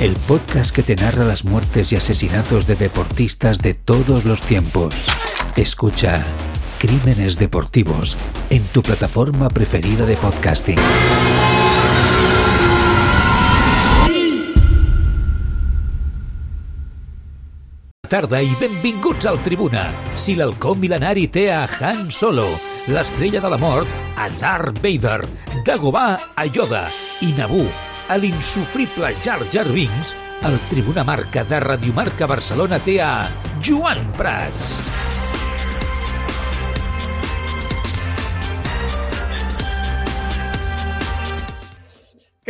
el podcast que te narra las muertes y asesinatos de deportistas de todos los tiempos. Escucha Crímenes Deportivos en tu plataforma preferida de podcasting. tarda i benvinguts al Tribuna. Si l'halcó mil·lenari té a Han Solo, l'estrella de la mort a Darth Vader, Dagobah a Yoda i Naboo a l'insufrible Jar Jar Binks, el Tribuna Marca de Radiomarca Barcelona té a Joan Prats.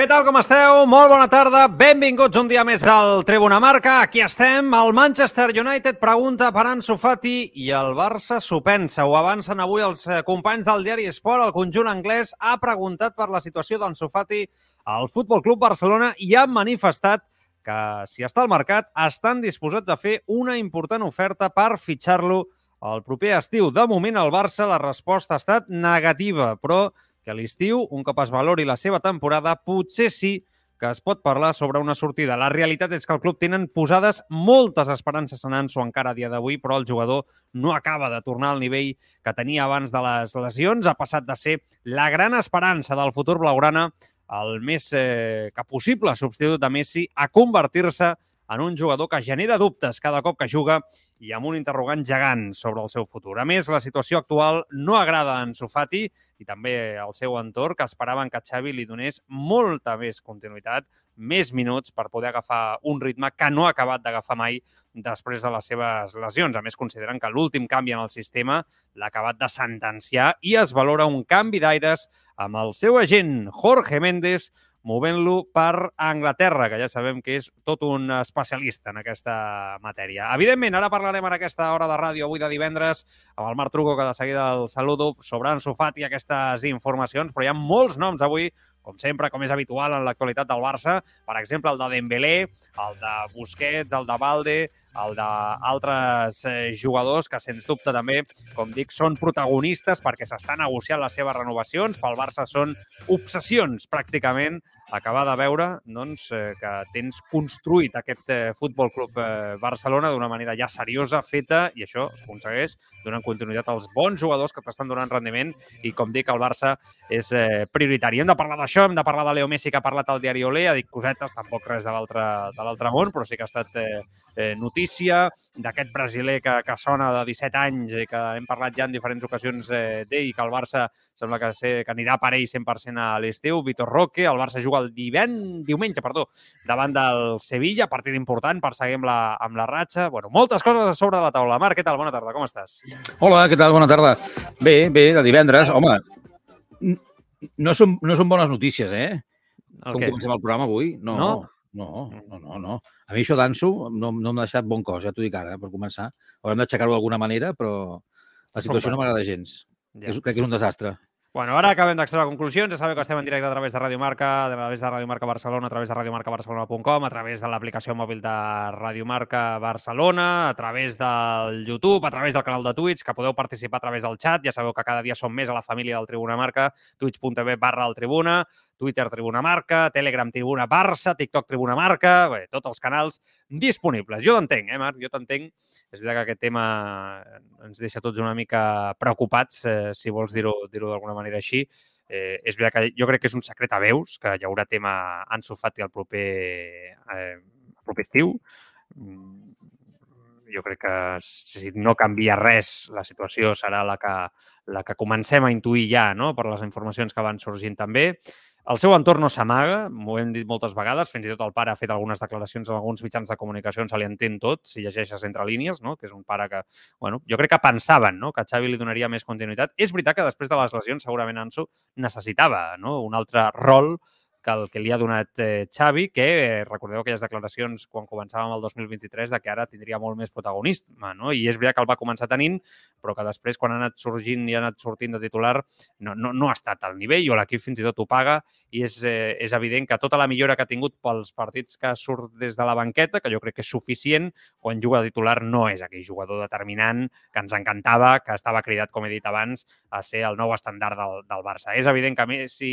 Què tal, com esteu? Molt bona tarda. Benvinguts un dia més al Tribuna Marca. Aquí estem. El Manchester United pregunta per Ansu Fati i el Barça s'ho pensa. Ho avancen avui els eh, companys del diari Sport. El conjunt anglès ha preguntat per la situació d'Ansu Fati al Futbol Club Barcelona i ha manifestat que, si està al mercat, estan disposats a fer una important oferta per fitxar-lo el proper estiu. De moment, el Barça, la resposta ha estat negativa, però que l'estiu, un cop es valori la seva temporada, potser sí que es pot parlar sobre una sortida. La realitat és que el club tenen posades moltes esperances en Anso encara a dia d'avui, però el jugador no acaba de tornar al nivell que tenia abans de les lesions. Ha passat de ser la gran esperança del futur blaugrana, el més eh, que possible substitut de Messi, a convertir-se en un jugador que genera dubtes cada cop que juga i amb un interrogant gegant sobre el seu futur. A més, la situació actual no agrada a Ansu Fati i també al seu entorn, que esperaven que Xavi li donés molta més continuïtat, més minuts per poder agafar un ritme que no ha acabat d'agafar mai després de les seves lesions. A més, consideren que l'últim canvi en el sistema l'ha acabat de sentenciar i es valora un canvi d'aires amb el seu agent, Jorge Méndez, movent-lo per Anglaterra, que ja sabem que és tot un especialista en aquesta matèria. Evidentment, ara parlarem en aquesta hora de ràdio avui de divendres amb el Marc Truco, que de seguida el saludo, sobre en Sofat i aquestes informacions, però hi ha molts noms avui com sempre, com és habitual en l'actualitat del Barça, per exemple, el de Dembélé, el de Busquets, el de Valde, el d'altres eh, jugadors que, sens dubte, també, com dic, són protagonistes perquè s'estan negociant les seves renovacions. Pel Barça són obsessions, pràcticament, acabar de veure doncs, eh, que tens construït aquest eh, Futbol Club eh, Barcelona d'una manera ja seriosa, feta, i això es aconsegueix donant continuïtat als bons jugadors que t'estan donant rendiment i, com dic, el Barça és prioritari. Hem de parlar d'això, hem de parlar de Leo Messi, que ha parlat al diari Olé, ha dit cosetes, tampoc res de l'altre món, però sí que ha estat eh, notícia d'aquest brasiler que, que sona de 17 anys i que hem parlat ja en diferents ocasions d'ell, que el Barça sembla que, sé, que anirà per ell 100% a l'estiu. Vitor Roque, el Barça juga el divent, diumenge perdó, davant del Sevilla, partit important per seguir amb la, amb la ratxa. Bueno, moltes coses a sobre de la taula. Marc, què tal? Bona tarda, com estàs? Hola, què tal? Bona tarda. Bé, bé, de divendres. Home, no són, no són bones notícies, eh? El Com què? comencem el programa avui? No, no, no, no, no. no. A mi això d'Anso no, no m'ha deixat bon cos, ja t'ho dic ara, per començar. Haurem d'aixecar-ho d'alguna manera, però la situació no m'agrada gens. Ja. És, crec que és un desastre. Bueno, ara acabem d'extreure conclusions. Ja sabeu que estem en directe a través de Ràdio Marca, a través de Ràdio Marca Barcelona, a través de radiomarcabarcelona.com, a través de l'aplicació mòbil de Ràdio Marca Barcelona, a través del YouTube, a través del canal de Twitch, que podeu participar a través del chat. Ja sabeu que cada dia som més a la família del Tribuna Marca, twitch.tv barra el Tribuna, Twitter Tribuna Marca, Telegram Tribuna Barça, TikTok Tribuna Marca, bé, tots els canals disponibles. Jo t'entenc, eh, Marc? Jo t'entenc és veritat que aquest tema ens deixa tots una mica preocupats, eh, si vols dir-ho dir, d'alguna manera així. Eh, és veritat que jo crec que és un secret a veus, que hi haurà tema Ansu Fati el proper, eh, el proper estiu. Mm, jo crec que si no canvia res, la situació serà la que, la que comencem a intuir ja, no? per les informacions que van sorgint també. El seu entorn no s'amaga, m'ho hem dit moltes vegades, fins i tot el pare ha fet algunes declaracions en alguns mitjans de comunicació, se li entén tot, si llegeixes entre línies, no? que és un pare que, bueno, jo crec que pensaven no? que Xavi li donaria més continuïtat. És veritat que després de les lesions segurament Ansu necessitava no? un altre rol que el que li ha donat eh, Xavi, que eh, recordeu aquelles declaracions quan començàvem el 2023 de que ara tindria molt més protagonisme, no? I és veritat que el va començar tenint, però que després, quan ha anat sorgint i ha anat sortint de titular, no, no, no ha estat al nivell o l'equip fins i tot ho paga i és, eh, és evident que tota la millora que ha tingut pels partits que surt des de la banqueta, que jo crec que és suficient, quan juga de titular no és aquell jugador determinant que ens encantava, que estava cridat, com he dit abans, a ser el nou estàndard del, del Barça. És evident que Messi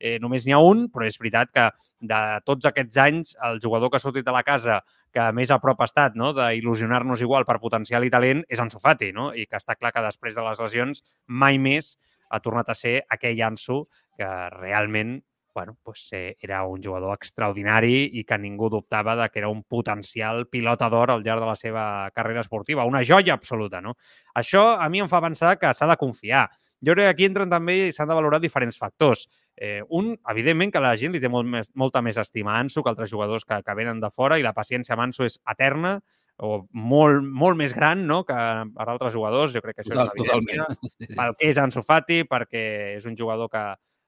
eh, només n'hi ha un, però és veritat que de tots aquests anys el jugador que ha sortit de la casa que més a prop ha estat no? d'il·lusionar-nos igual per potencial i talent és Ansu Fati, no? i que està clar que després de les lesions mai més ha tornat a ser aquell Ansu que realment bueno, pues, eh, era un jugador extraordinari i que ningú dubtava de que era un potencial pilota d'or al llarg de la seva carrera esportiva. Una joia absoluta, no? Això a mi em fa pensar que s'ha de confiar. Jo crec que aquí entren també i s'han de valorar diferents factors. Eh, un, evidentment, que la gent li té molt més, molta més estima a Ansu que altres jugadors que, que venen de fora i la paciència amb Ansu és eterna o molt, molt més gran no? que per altres jugadors. Jo crec que això Total, és una evidència. Pel que és Ansu Fati, perquè és un jugador que,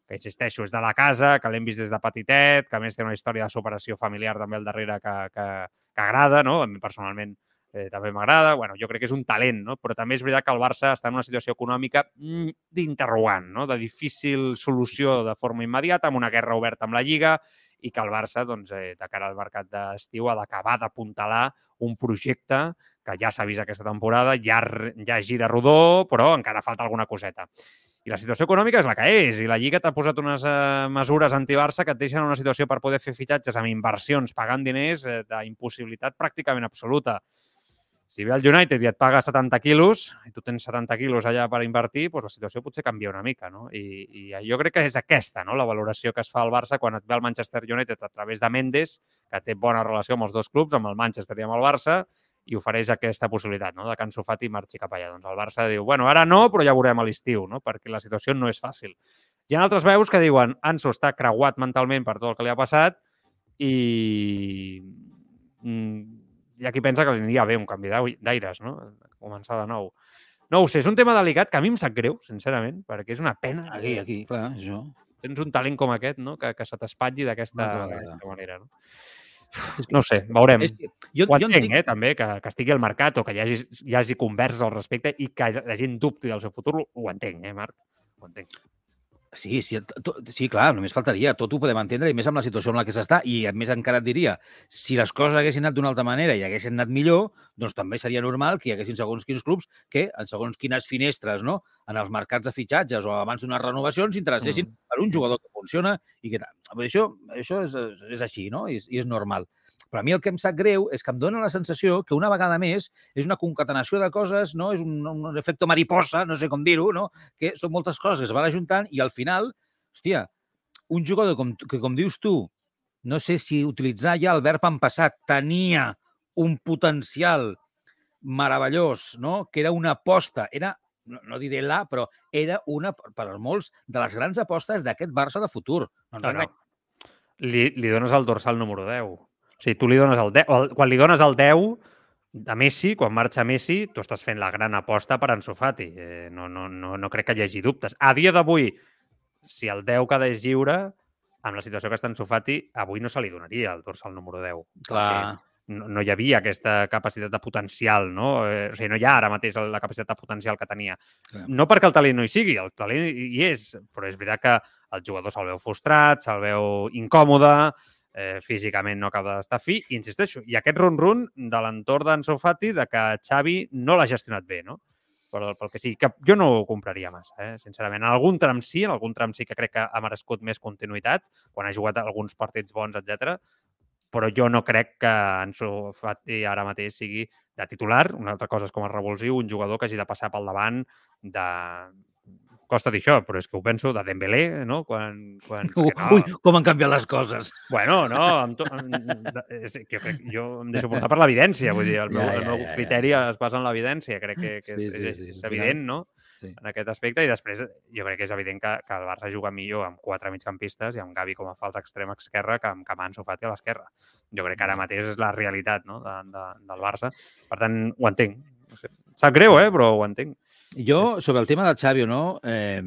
que insisteixo, és de la casa, que l'hem vist des de petitet, que a més té una història de superació familiar també al darrere que, que, que agrada, no? A mi personalment eh, també m'agrada. Bueno, jo crec que és un talent, no? però també és veritat que el Barça està en una situació econòmica mm, d'interrogant, no? de difícil solució de forma immediata, amb una guerra oberta amb la Lliga i que el Barça, doncs, eh, de cara al mercat d'estiu, ha d'acabar d'apuntalar un projecte que ja s'ha vist aquesta temporada, ja, ja gira rodó, però encara falta alguna coseta. I la situació econòmica és la que és, i la Lliga t'ha posat unes eh, mesures anti-Barça que et deixen en una situació per poder fer fitxatges amb inversions, pagant diners, eh, d'impossibilitat pràcticament absoluta. Si ve el United i et paga 70 quilos i tu tens 70 quilos allà per invertir, doncs la situació potser canvia una mica, no? I, i jo crec que és aquesta, no?, la valoració que es fa al Barça quan et ve el Manchester United a través de Mendes, que té bona relació amb els dos clubs, amb el Manchester i amb el Barça, i ofereix aquesta possibilitat, no?, de que Ansu Fati marxi cap allà. Doncs el Barça diu, bueno, ara no, però ja veurem a l'estiu, no?, perquè la situació no és fàcil. Hi ha altres veus que diuen Ansu està creuat mentalment per tot el que li ha passat i mm, hi ha qui pensa que li aniria bé un canvi d'aires, no? Començar de nou. No ho sé, és un tema delicat que a mi em sap greu, sincerament, perquè és una pena. Aquí, aquí, clar, això. Tens un talent com aquest, no?, que, que se t'espatlli d'aquesta manera, no? No sé, veurem. És que jo, ho entenc, jo eh, també, que, que estigui al mercat o que hi hagi, hi hagi converses al respecte i que la gent dubti del seu futur, ho entenc, eh, Marc? Ho entenc. Sí, sí, to, sí, clar, només faltaria. Tot ho podem entendre, i més amb la situació en la que s'està. I a més encara et diria, si les coses haguessin anat d'una altra manera i haguessin anat millor, doncs també seria normal que hi haguessin segons quins clubs que, en segons quines finestres, no?, en els mercats de fitxatges o abans d'unes renovacions, s'interessessin mm. per un jugador que funciona i que... Això, això és, és així, no?, I, i és normal. Però a mi el que em sap greu és que em dóna la sensació que una vegada més és una concatenació de coses, no? és un, un efecte mariposa, no sé com dir-ho, no? que són moltes coses que es van ajuntant i al final, hòstia, un jugador com, que, com dius tu, no sé si utilitzar ja el verb en passat, tenia un potencial meravellós, no? que era una aposta, era no, no diré la, però era una, per a molts, de les grans apostes d'aquest Barça de futur. No, no, no. Li, li dones el dorsal número 10. O sigui, tu li dones el 10, el, quan li dones el 10 a Messi, quan marxa Messi, tu estàs fent la gran aposta per Ansu Fati. Eh, no, no, no, no crec que hi hagi dubtes. A dia d'avui, si el 10 quedés lliure, amb la situació que està Ansu Fati, avui no se li donaria el dorsal número 10. Clar. No, no hi havia aquesta capacitat de potencial, no? Eh, o sigui, no hi ha ara mateix la capacitat de potencial que tenia. Clar. No perquè el talent no hi sigui, el talent hi és, però és veritat que el jugador se'l veu frustrat, se'l veu incòmode, eh, físicament no acaba d'estar fi. I insisteixo, i aquest run-run de l'entorn d'Anso Fati de que Xavi no l'ha gestionat bé, no? Pel, pel que sigui, que jo no ho compraria massa, eh? sincerament. En algun tram sí, en algun tram sí que crec que ha merescut més continuïtat, quan ha jugat alguns partits bons, etc. però jo no crec que Anso Fati ara mateix sigui de titular. Una altra cosa és com a revulsiu, un jugador que hagi de passar pel davant de, costa dir això, però és que ho penso de Dembélé, no? Quan, quan, ui, no. com han canviat les coses. Bueno, no, amb to... és, que crec, jo em deixo portar per l'evidència, vull dir, el meu, ja, ja, el meu criteri ja, ja. es basa en l'evidència, crec que, que sí, és, sí, sí, és, és evident, no? Sí. en aquest aspecte, i després jo crec que és evident que, que el Barça juga millor amb quatre migcampistes i amb Gavi com a falta extrema esquerra que amb Camanso Fati a l'esquerra. Jo crec que ara mateix és la realitat no? de, de, del Barça. Per tant, ho entenc. No sé. Sap greu, eh? però ho entenc. Jo, sobre el tema del Xavi o no, eh,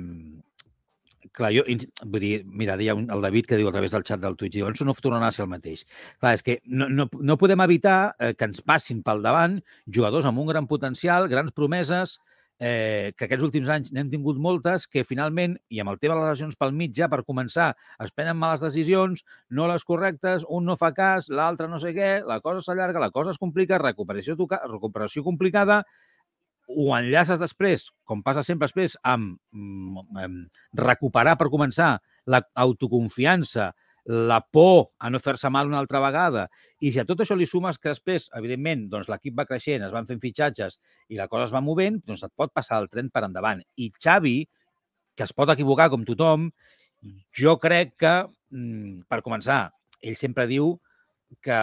clar, jo, vull dir, mira, hi ha un, el David que diu a través del xat del Twitch, diu, Ansu no tornarà a ser el mateix. Clar, és que no, no, no podem evitar eh, que ens passin pel davant jugadors amb un gran potencial, grans promeses, eh, que aquests últims anys n'hem tingut moltes, que finalment, i amb el tema de les lesions pel mig, ja per començar, es prenen males decisions, no les correctes, un no fa cas, l'altre no sé què, la cosa s'allarga, la cosa es complica, recuperació, recuperació complicada, ho enllaces després, com passa sempre després, amb, amb, amb recuperar per començar l'autoconfiança, la por a no fer-se mal una altra vegada, i si a tot això li sumes que després, evidentment, doncs l'equip va creixent, es van fent fitxatges i la cosa es va movent, doncs et pot passar el tren per endavant. I Xavi, que es pot equivocar com tothom, jo crec que, mm, per començar, ell sempre diu que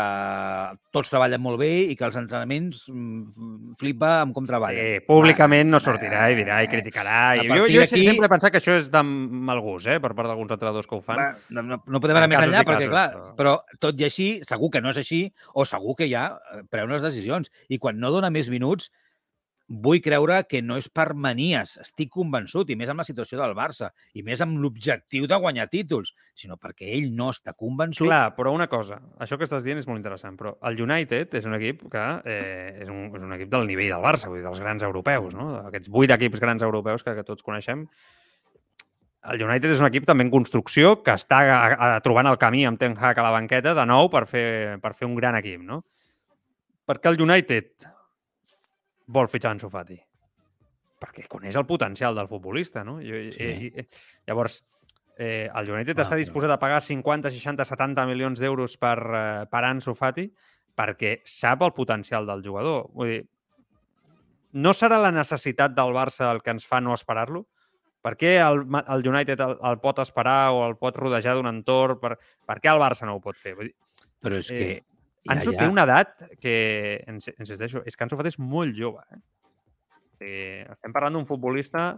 tots treballen molt bé i que els entrenaments mm, flipa amb com treballen. Sí, públicament no sortirà i dirà i criticarà. I jo, jo sempre he pensat que això és de mal gust, eh, per part d'alguns entrenadors que ho fan. No, no, no podem anar més enllà, perquè, clar, però... però tot i així, segur que no és així, o segur que ja eh, pren unes decisions. I quan no dona més minuts, vull creure que no és per manies, estic convençut, i més amb la situació del Barça, i més amb l'objectiu de guanyar títols, sinó perquè ell no està convençut. Clar, però una cosa, això que estàs dient és molt interessant, però el United és un equip que eh, és, un, és un equip del nivell del Barça, vull dir, dels grans europeus, no? Aquests vuit equips grans europeus que, que tots coneixem. El United és un equip també en construcció que està a, a, trobant el camí amb Ten Hag a la banqueta de nou per fer, per fer un gran equip, no? Perquè el United vol fitxar en Sofati? Perquè coneix el potencial del futbolista, no? I, sí. i, i, llavors, eh, el United ah, està disposat a pagar 50, 60, 70 milions d'euros per, eh, per Ansu Fati perquè sap el potencial del jugador. Vull dir, no serà la necessitat del Barça el que ens fa no esperar-lo? Per què el, el United el, el pot esperar o el pot rodejar d'un entorn? Per, per què el Barça no ho pot fer? Vull dir, Però és que... Eh, Ansu ja, té una edat que, insisteixo, és que Ansu Fati és molt jove. Eh? eh estem parlant d'un futbolista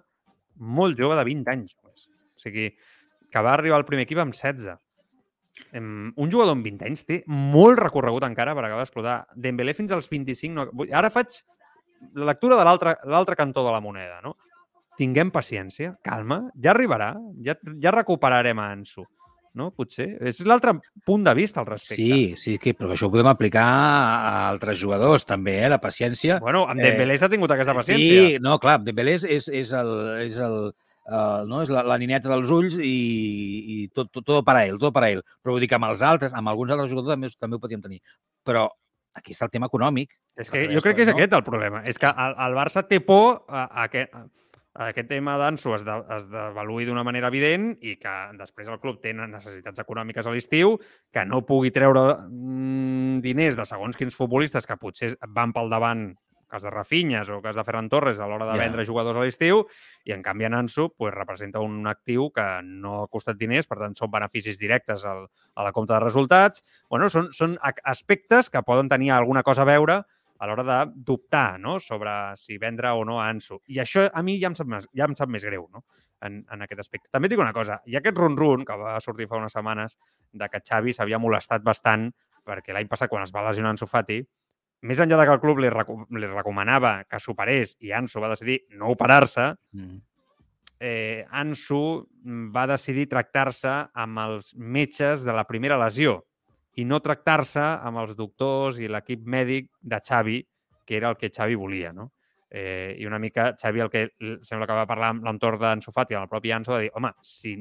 molt jove de 20 anys només. O sigui, que va arribar al primer equip amb 16. Un jugador amb 20 anys té molt recorregut encara per acabar d'explotar. Dembélé fins als 25... No... Ara faig la lectura de l'altre cantó de la moneda, no? Tinguem paciència, calma, ja arribarà, ja, ja recuperarem a Ansu no? Potser. És l'altre punt de vista al respecte. Sí, sí, que, però això ho podem aplicar a altres jugadors també, eh? la paciència. Bueno, amb Dembélé eh, s'ha tingut aquesta paciència. Sí, no, clar, Dembélé és, és el, és el, Uh, no? és la, la nineta dels ulls i, i tot, tot, tot per a ell, tot per a ell. Però vull dir que amb els altres, amb alguns altres jugadors també, també ho podíem tenir. Però aquí està el tema econòmic. És que jo crec que és no? aquest el problema. És que el, el Barça té por a, a, a, aquest tema d'Anso es, de, es devaluï d'una manera evident i que després el club té necessitats econòmiques a l'estiu, que no pugui treure mm, diners de segons quins futbolistes que potser van pel davant cas de Rafinyes o cas de Ferran Torres a l'hora de yeah. vendre jugadors a l'estiu i en canvi en Ansu pues, representa un actiu que no ha costat diners, per tant són beneficis directes al, a la compta de resultats. bueno, són, són aspectes que poden tenir alguna cosa a veure a l'hora de dubtar no? sobre si vendre o no a Ansu. I això a mi ja em sap més, ja em sap més greu no? en, en aquest aspecte. També dic una cosa, hi ha aquest run-run que va sortir fa unes setmanes de que Xavi s'havia molestat bastant perquè l'any passat, quan es va lesionar Ansu Fati, més enllà de que el club li, recu li recomanava que superés i Ansu va decidir no operar-se, mm. eh, Ansu va decidir tractar-se amb els metges de la primera lesió i no tractar-se amb els doctors i l'equip mèdic de Xavi, que era el que Xavi volia, no? Eh, I una mica Xavi el que sembla que va parlar amb l'entorn d'en Sofati, amb el propi Anso, de dir, home, si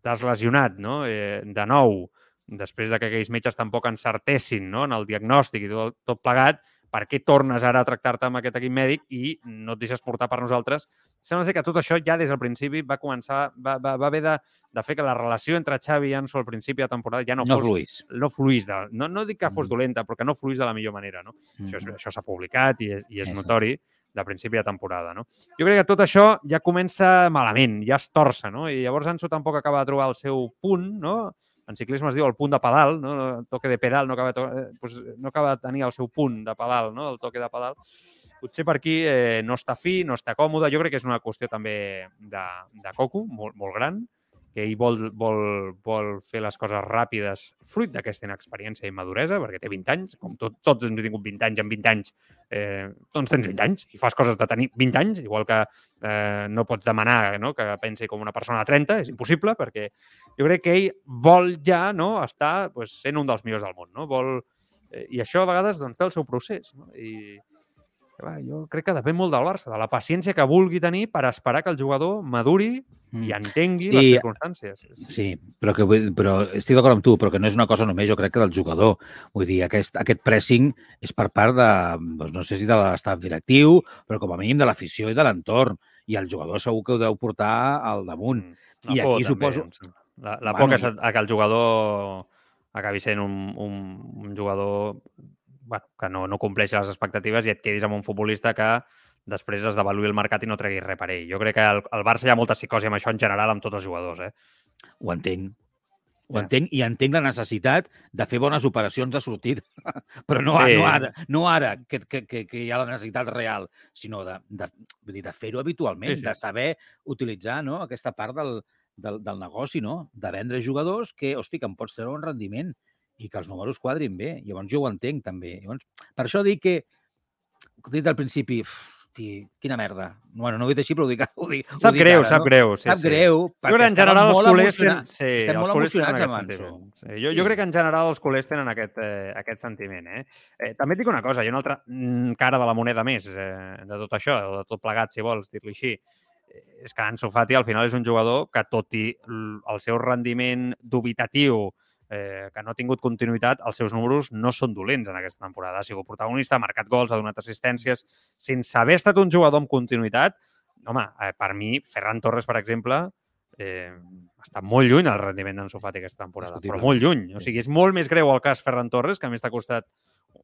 t'has lesionat no? eh, de nou, després de que aquells metges tampoc encertessin no? en el diagnòstic i tot, tot plegat, per què tornes ara a tractar-te amb aquest equip mèdic i no et deixes portar per nosaltres? Sembla ser que tot això ja des del principi va començar, va, va, va haver de, de fer que la relació entre Xavi i Anso al principi de temporada ja no, no fos... Fluís. No fluís. De, no, no dic que fos mm. dolenta, però que no fluís de la millor manera. No? Mm. Això, això s'ha publicat i és, i és notori de principi de temporada. No? Jo crec que tot això ja comença malament, ja es torça, no? i llavors Anso tampoc acaba de trobar el seu punt, no? En ciclisme es diu el punt de pedal, no? el toque de pedal no acaba, de, eh, pues, no acaba de tenir el seu punt de pedal, no? el toque de pedal. Potser per aquí eh, no està fi, no està còmode. Jo crec que és una qüestió també de, de coco, molt, molt gran, que ell vol, vol, vol fer les coses ràpides fruit d'aquesta inexperiència i maduresa, perquè té 20 anys, com tot, tots hem tingut 20 anys, en 20 anys eh, doncs tens 20 anys i fas coses de tenir 20 anys, igual que eh, no pots demanar no, que pensi com una persona de 30, és impossible, perquè jo crec que ell vol ja no, estar pues, sent un dels millors del món. No? Vol, eh, I això a vegades doncs, té el seu procés. No? I, clar, jo crec que depèn molt del Barça, de la paciència que vulgui tenir per esperar que el jugador maduri i mm. entengui sí, les circumstàncies. Sí, però, que, però estic d'acord amb tu, però que no és una cosa només, jo crec que del jugador. Vull dir, aquest, aquest pressing és per part de, doncs no sé si de l'estat directiu, però com a mínim de l'afició i de l'entorn. I el jugador segur que ho deu portar al damunt. Mm. I aquí també, suposo... La, la bueno, por que, que el jugador acabi sent un, un, un jugador bueno, que no, no compleix les expectatives i et quedis amb un futbolista que després es devaluï el mercat i no treguis res per ell. Jo crec que al, al Barça hi ha molta psicosi amb això en general amb tots els jugadors. Eh? Ho entenc. Ho yeah. entenc i entenc la necessitat de fer bones operacions de sortida. Però no, sí. no ara, no ara que, que, que, que hi ha la necessitat real, sinó de, de, de, de fer-ho habitualment, sí, sí. de saber utilitzar no, aquesta part del, del, del negoci, no? de vendre jugadors que, hosti, que em pots treure un rendiment i que els números quadrin bé. Llavors jo ho entenc també. Llavors, per això dic que, he dit al principi, hosti, quina merda. Bueno, no ho he dit així, però ho dic, ho dic Sap dic greu, ara, sap no? greu. Sí, sap sí. greu, perquè jo en general els culers tenen... Sí, estem molt emocionats amb Anso. Sí, jo, jo crec que en general els culers tenen aquest, eh, aquest sentiment. Eh? Eh, també et dic una cosa, hi ha una altra mm, cara de la moneda més eh, de tot això, de tot plegat, si vols dir-li així eh, és que Ansu Fati al final és un jugador que tot i el seu rendiment dubitatiu, eh, que no ha tingut continuïtat, els seus números no són dolents en aquesta temporada. Ha sigut protagonista, ha marcat gols, ha donat assistències. Sense haver estat un jugador amb continuïtat, home, eh, per mi, Ferran Torres, per exemple, eh, està molt lluny el rendiment d'en Sofati aquesta temporada, però molt lluny. O sigui, és molt més greu el cas Ferran Torres, que a més t'ha costat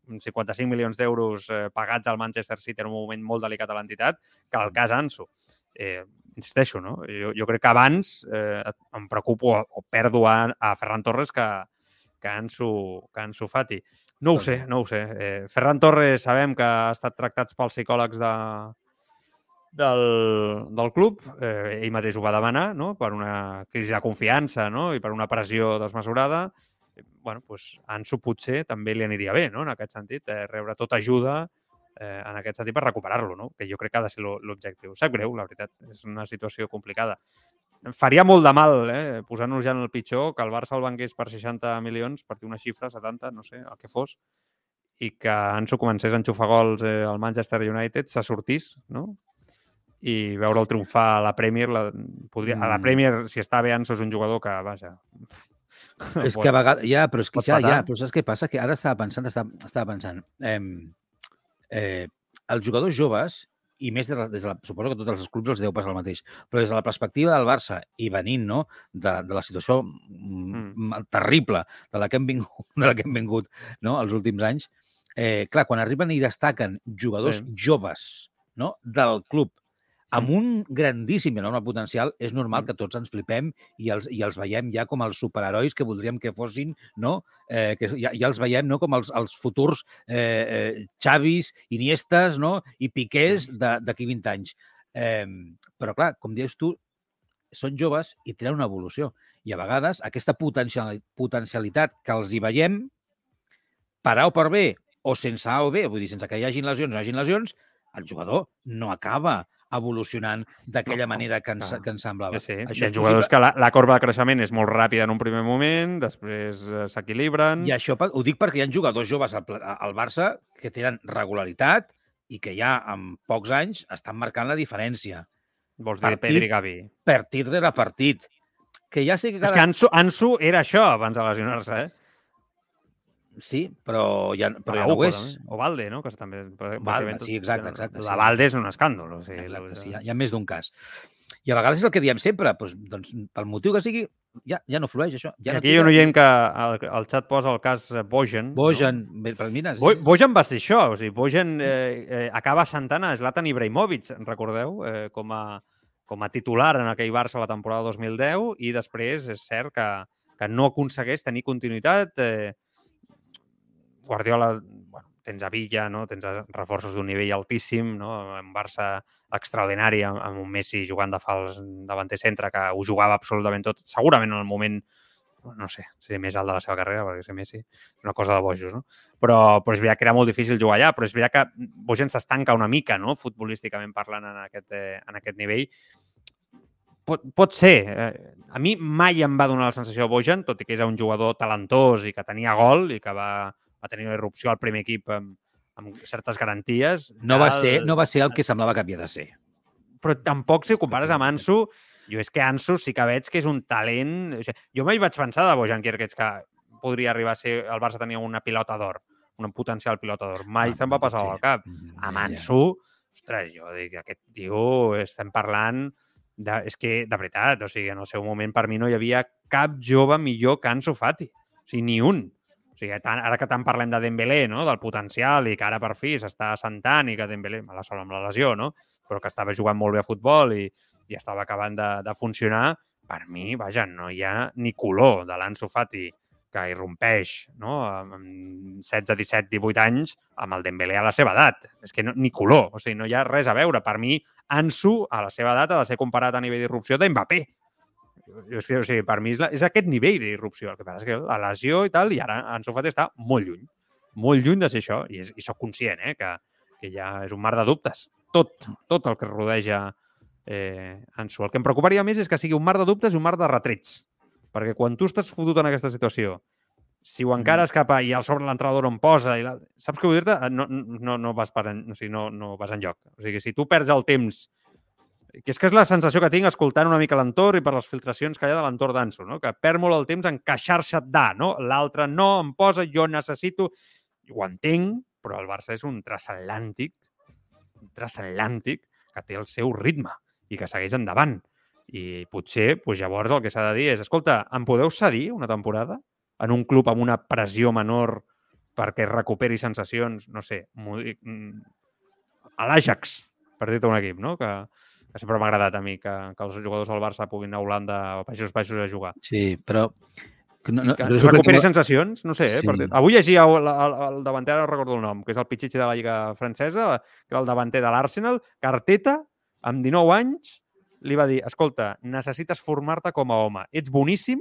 55 milions d'euros eh, pagats al Manchester City en un moment molt delicat a l'entitat, que el cas Ansu. Eh, insisteixo, no? Jo, jo crec que abans eh, em preocupo o, o perdo a, a Ferran Torres que, que Ansu, que Ansu Fati. No ho sé, no ho sé. Eh, Ferran Torres sabem que ha estat tractats pels psicòlegs de, del, del club. Eh, ell mateix ho va demanar no? per una crisi de confiança no? i per una pressió desmesurada. bueno, pues, Ansu potser també li aniria bé, no? en aquest sentit, eh, rebre tota ajuda eh, en aquest sentit per recuperar-lo, no? que jo crec que ha de ser l'objectiu. Sap greu, la veritat, és una situació complicada. Faria molt de mal, eh, posant-nos ja en el pitjor, que el Barça el vengués per 60 milions, per dir una xifra, 70, no sé, el que fos, i que Ansu comencés a enxufar gols eh, al Manchester United, se sortís, no? i veure'l triomfar a la Premier. La, podria, mm. A la mm. Premier, si està bé, Ansu és un jugador que, vaja... És que a vegades... Ja, però és que ja, ja, però saps què passa? Que ara estava pensant, estava, estava pensant... Eh, eh, els jugadors joves, i més de, des de la, suposo que tots els clubs els deu passar el mateix, però des de la perspectiva del Barça i venint no, de, de la situació mm. terrible de la que hem vingut, de la que hem vingut no, els últims anys, eh, clar, quan arriben i destaquen jugadors sí. joves no, del club amb un grandíssim i enorme potencial, és normal mm. que tots ens flipem i els, i els veiem ja com els superherois que voldríem que fossin, no? Eh, que ja, ja els veiem no? com els, els futurs eh, eh, Xavis, Iniestes no? i Piqués d'aquí 20 anys. Eh, però, clar, com dius tu, són joves i tenen una evolució. I a vegades aquesta potencialitat que els hi veiem, per A o per B, o sense A o B, vull dir, sense que hi hagin lesions o no hi hagin lesions, el jugador no acaba evolucionant d'aquella manera que ens, que ens semblava. Sí, sí. Això Hi ha jugadors que la, la corba de creixement és molt ràpida en un primer moment, després eh, s'equilibren... I això ho dic perquè hi ha jugadors joves al, al Barça que tenen regularitat i que ja en pocs anys estan marcant la diferència. Vols dir partit, Pedri Gavi? Partit rere partit. Que ja sé que cada... És que Ansu, Ansu era això abans de lesionar-se, eh? Sí, però ja, però ja no ho és. També. O Valde, no? Que també... Valde, sí, exacte, exacte. La sí. Valde és un escàndol. O sigui, exacte, sí, hi ha, hi ha més d'un cas. I a vegades és el que diem sempre, doncs, doncs pel motiu que sigui, ja, ja no flueix això. Ja Aquí no hi ha un oient que el, el xat posa el cas Bojan. Bojan, no? però mira... Bo, Bojan va ser això, o sigui, Bojan eh, eh, acaba sentant a Zlatan Ibrahimovic, recordeu, eh, com, a, com a titular en aquell Barça la temporada 2010 i després és cert que, que no aconsegueix tenir continuïtat, eh, Guardiola bueno, tens a Villa, no? tens reforços d'un nivell altíssim, no? un Barça extraordinari amb, un Messi jugant de fals davanter centre que ho jugava absolutament tot, segurament en el moment no sé, si més alt de la seva carrera, perquè ser Messi és una cosa de bojos, no? Però, però és veritat que era molt difícil jugar allà, però és veritat que Bojan s'estanca una mica, no?, futbolísticament parlant en aquest, eh, en aquest nivell. Pot, pot ser. Eh, a mi mai em va donar la sensació de Bojan, tot i que era un jugador talentós i que tenia gol i que va, va tenir una irrupció al primer equip amb, amb certes garanties. No va, ser, no va ser el que semblava que havia de ser. Però tampoc, si ho compares amb Ansu, jo és que Ansu sí que veig que és un talent... O sigui, jo mai vaig pensar de Bojan Kierkegaard que podria arribar a ser... El Barça tenia una pilota d'or, una potencial pilota d'or. Mai ah, se'm va passar sí. al cap. Mm, amb Ansu, ostres, jo dic, aquest tio, estem parlant... De, és que, de veritat, o sigui, en el seu moment per mi no hi havia cap jove millor que Ansu Fati. O sigui, ni un. O sigui, tant, ara que tant parlem de Dembélé, no? del potencial, i que ara per fi s'està assentant i que Dembélé, la sola amb la lesió, no? però que estava jugant molt bé a futbol i, i estava acabant de, de funcionar, per mi, vaja, no hi ha ni color de l'Anso Fati que irrompeix no? amb 16, 17, 18 anys amb el Dembélé a la seva edat. És que no, ni color, o sigui, no hi ha res a veure. Per mi, Ansu, a la seva edat, ha de ser comparat a nivell d'irrupció d'Mbappé. O sigui, per mi és, la, és aquest nivell d'irrupció. El que passa és que la lesió i tal, i ara Ansu Fati està molt lluny. Molt lluny de ser això. I, és, i sóc conscient eh, que, que ja és un mar de dubtes. Tot, tot el que rodeja eh, Ansu. El que em preocuparia més és que sigui un mar de dubtes i un mar de retrets. Perquè quan tu estàs fotut en aquesta situació, si ho encares cap a... i al sobre l'entrenador on posa... I la, saps què vull dir-te? No, no, no, vas per en, o sigui, no, no vas en lloc. O sigui, si tu perds el temps que és que és la sensació que tinc escoltant una mica l'entorn i per les filtracions que hi ha de l'entorn d'Anso, no? que perd molt el temps en queixar-se de, no? L'altre no, em posa, jo necessito... Ho entenc, però el Barça és un transatlàntic, un transatlàntic que té el seu ritme i que segueix endavant. I potser, doncs llavors, el que s'ha de dir és, escolta, em podeu cedir una temporada en un club amb una pressió menor perquè recuperi sensacions, no sé, mm, a l'Ajax, per dir-te un equip, no? Que, que sempre m'ha agradat a mi que, que els jugadors del Barça puguin anar a Holanda o Països Baixos a jugar. Sí, però... No, no, que recuperi que... sensacions, no sé, eh? Sí. Per... Avui llegia el, el, el davanter, no recordo el nom, que és el pitxitxi de la Lliga Francesa, que era el davanter de l'Arsenal, que Arteta amb 19 anys, li va dir, escolta, necessites formar-te com a home. Ets boníssim,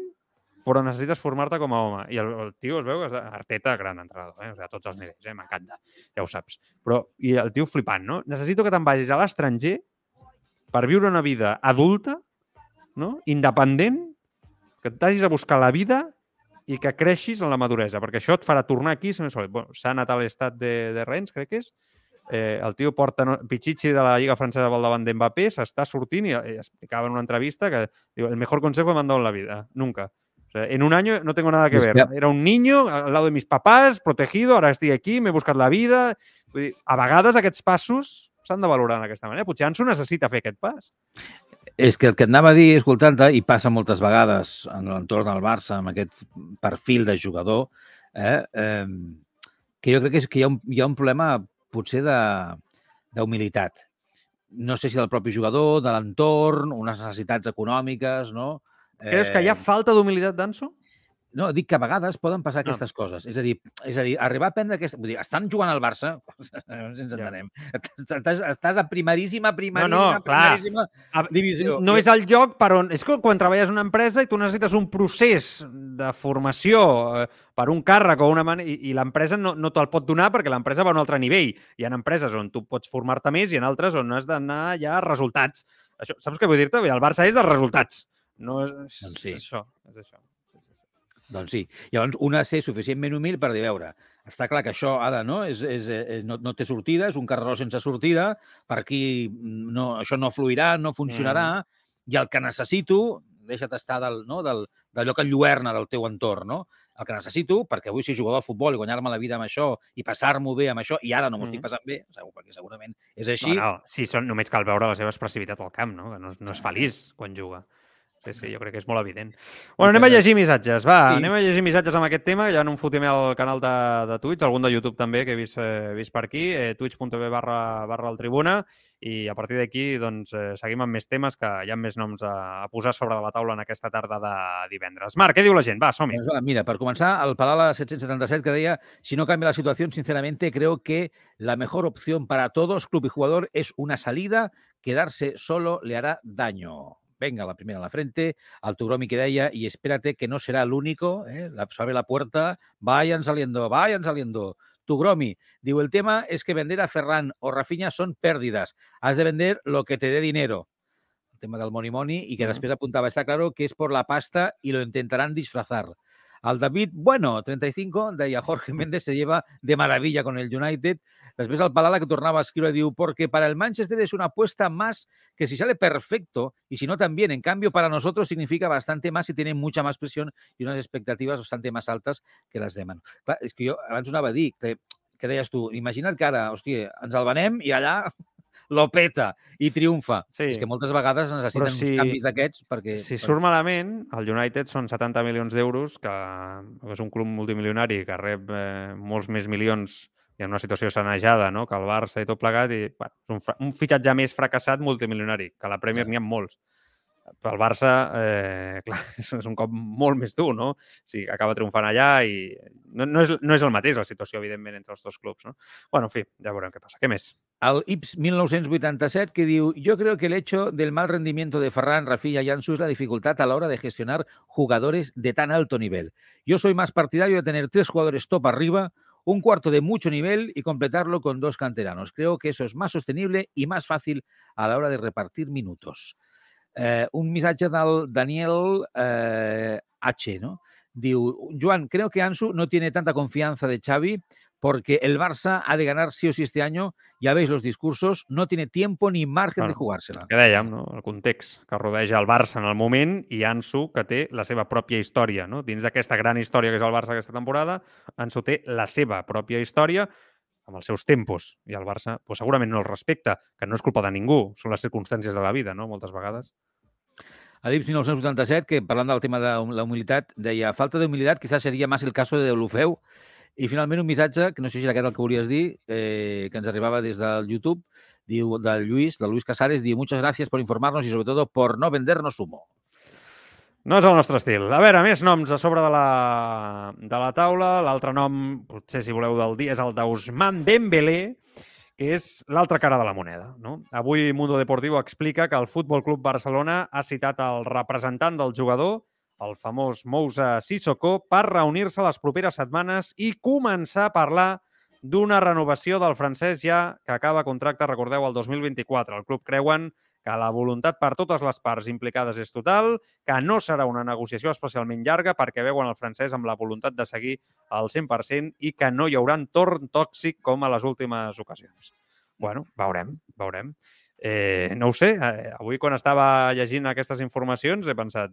però necessites formar-te com a home. I el, el tio es veu que és Arteta, gran entrenador, eh? o sigui, a tots els nivells, eh? m'encanta, ja ho saps. Però, i el tio flipant, no? Necessito que te'n vagis a l'estranger per viure una vida adulta, no? independent, que t'hagis a buscar la vida i que creixis en la maduresa, perquè això et farà tornar aquí. S'ha bueno, anat a l'estat de, de Rennes, crec que és, eh, el tio porta no, Pichichi de la Lliga Francesa al davant d'Mbappé, s'està sortint i, i explicava en una entrevista que diu, el mejor consejo me han dado en la vida, nunca. O sea, en un año no tengo nada que ver. Era un niño al lado de mis papás, protegido, ara estic aquí, m'he buscat la vida... Vull dir, a vegades aquests passos s'han de valorar d'aquesta manera. Potser Ansu necessita fer aquest pas. És que el que et anava a dir, escoltant-te, i passa moltes vegades en l'entorn del Barça, amb aquest perfil de jugador, eh, eh, que jo crec que, és, que hi, ha un, hi ha un problema potser d'humilitat. No sé si del propi jugador, de l'entorn, unes necessitats econòmiques, no? Creus que hi ha eh, falta d'humilitat d'Anso? No, dic que a vegades poden passar aquestes no. coses. És a dir, és a dir, arribar a prendre aquesta... Vull dir, estan jugant al Barça, ens entenem. Ja. Estàs, estàs a primeríssima, primeríssima, no, no, primeríssima clar. divisió. No és el lloc per on... És que quan treballes en una empresa i tu necessites un procés de formació eh, per un càrrec o una manera, i, i l'empresa no, no te'l pot donar perquè l'empresa va a un altre nivell. Hi ha empreses on tu pots formar-te més i en altres on has d'anar ja a resultats. Això, saps què vull dir-te? El Barça és els resultats. No és, doncs sí. és això. És això. Doncs sí. Llavors, una ser suficientment humil per dir, veure, està clar que això ara no, és, és, és, no, no té sortida, és un carreró sense sortida, per aquí no, això no fluirà, no funcionarà, mm. i el que necessito, deixa't estar del, no, del, d'allò que enlluerna del teu entorn, no? El que necessito, perquè vull ser jugador de futbol i guanyar-me la vida amb això i passar-m'ho bé amb això, i ara no m'ho mm. estic passant bé, segur, perquè segurament és així. No, no, sí, són, només cal veure la seva expressivitat al camp, no? Que no, no és feliç quan juga. Sí, sí, jo crec que és molt evident. Bueno, anem a llegir missatges. Va, sí. anem a llegir missatges amb aquest tema. Ja no em fotem al canal de, de Twitch, algun de YouTube també, que he vist, eh, vist per aquí, eh, twitch.tv barra, barra el Tribuna, i a partir d'aquí doncs, eh, seguim amb més temes que hi ha més noms a, a posar sobre la taula en aquesta tarda de divendres. Marc, què diu la gent? Va, som-hi. Doncs, mira, per començar, el Palala 777 que deia si no canvia la situació, sinceramente creo que la mejor opción para todos, club y jugador, es una salida, quedarse solo le hará daño. Venga, la primera en la frente, al Tugromi que deia, y espérate que no será el único, ¿eh? la, abre la puerta, vayan saliendo, vayan saliendo. Tugromi, digo, el tema es que vender a Ferran o Rafinha son pérdidas. Has de vender lo que te dé dinero. El tema del money money y que después apuntaba, está claro que es por la pasta y lo intentarán disfrazar. Al David, bueno, 35, deia Jorge Méndez se lleva de maravilla con el United. Després al Palala que tornaba a escribir diu, porque para el Manchester es una apuesta más que si sale perfecto y si no también. En cambio, para nosotros significa bastante más y tiene mucha más presión y unas expectativas bastante más altas que les de Manu. Clar, és que jo abans anava a dir, que, que deies tu, imagina't que ara, hòstia, ens el venem i allà lo peta i triomfa. Sí. És que moltes vegades necessiten si, uns canvis d'aquests perquè... Si surt malament, el United són 70 milions d'euros, que és un club multimilionari que rep eh, molts més milions i en una situació sanejada, no? que el Barça i tot plegat, i bueno, un, un fitxatge més fracassat multimilionari, que a la Premier n'hi ha molts. Pel Barça, eh, clar, un cop molt no? Sigui, acaba triomfant allà i no, no, és, no és el mateix la situació, evidentment, entre els dos clubs, no? Bueno, en fi, ja veurem què passa. Què més? Al IPS 1987 que diu yo creo que el hecho del mal rendimiento de Ferran, Rafinha y Ansu es la dificultad a la hora de gestionar jugadores de tan alto nivel. Yo soy más partidario de tener tres jugadores top arriba, un cuarto de mucho nivel y completarlo con dos canteranos. Creo que eso es más sostenible y más fácil a la hora de repartir minutos. Eh, un missatge del Daniel eh, H, ¿no? Diu, Joan, creo que Ansu no tiene tanta confianza de Xavi porque el Barça ha de ganar sí o sí este año. Ya veis los discursos, no tiene tiempo ni margen bueno, de jugársela. Que dèiem, no? el context que rodeja el Barça en el moment i Ansu, que té la seva pròpia història. No? Dins d'aquesta gran història que és el Barça aquesta temporada, Ansu té la seva pròpia història amb els seus tempos i el Barça pues, segurament no el respecta, que no és culpa de ningú, són les circumstàncies de la vida, no? moltes vegades. A l'IPS 1987, que parlant del tema de la humilitat, deia falta de humilitat quizás seria más el caso de Deulofeu i finalment un missatge, que no sé si era aquest el que volies dir, eh, que ens arribava des del YouTube, diu, del Lluís, del Luis Casares, diu, muchas gracias por informarnos y sobre todo por no vendernos humo. No és el nostre estil. A veure, més noms a sobre de la, de la taula. L'altre nom, potser si voleu del dia, és el d'Ousmane Dembélé, que és l'altra cara de la moneda. No? Avui Mundo Deportivo explica que el Futbol Club Barcelona ha citat el representant del jugador, el famós Moussa Sissoko, per reunir-se les properes setmanes i començar a parlar d'una renovació del francès ja que acaba contracte, recordeu, el 2024. El club creuen que la voluntat per totes les parts implicades és total, que no serà una negociació especialment llarga perquè veuen el francès amb la voluntat de seguir al 100% i que no hi haurà entorn tòxic com a les últimes ocasions. bueno, veurem, veurem. Eh, no ho sé, eh, avui quan estava llegint aquestes informacions he pensat,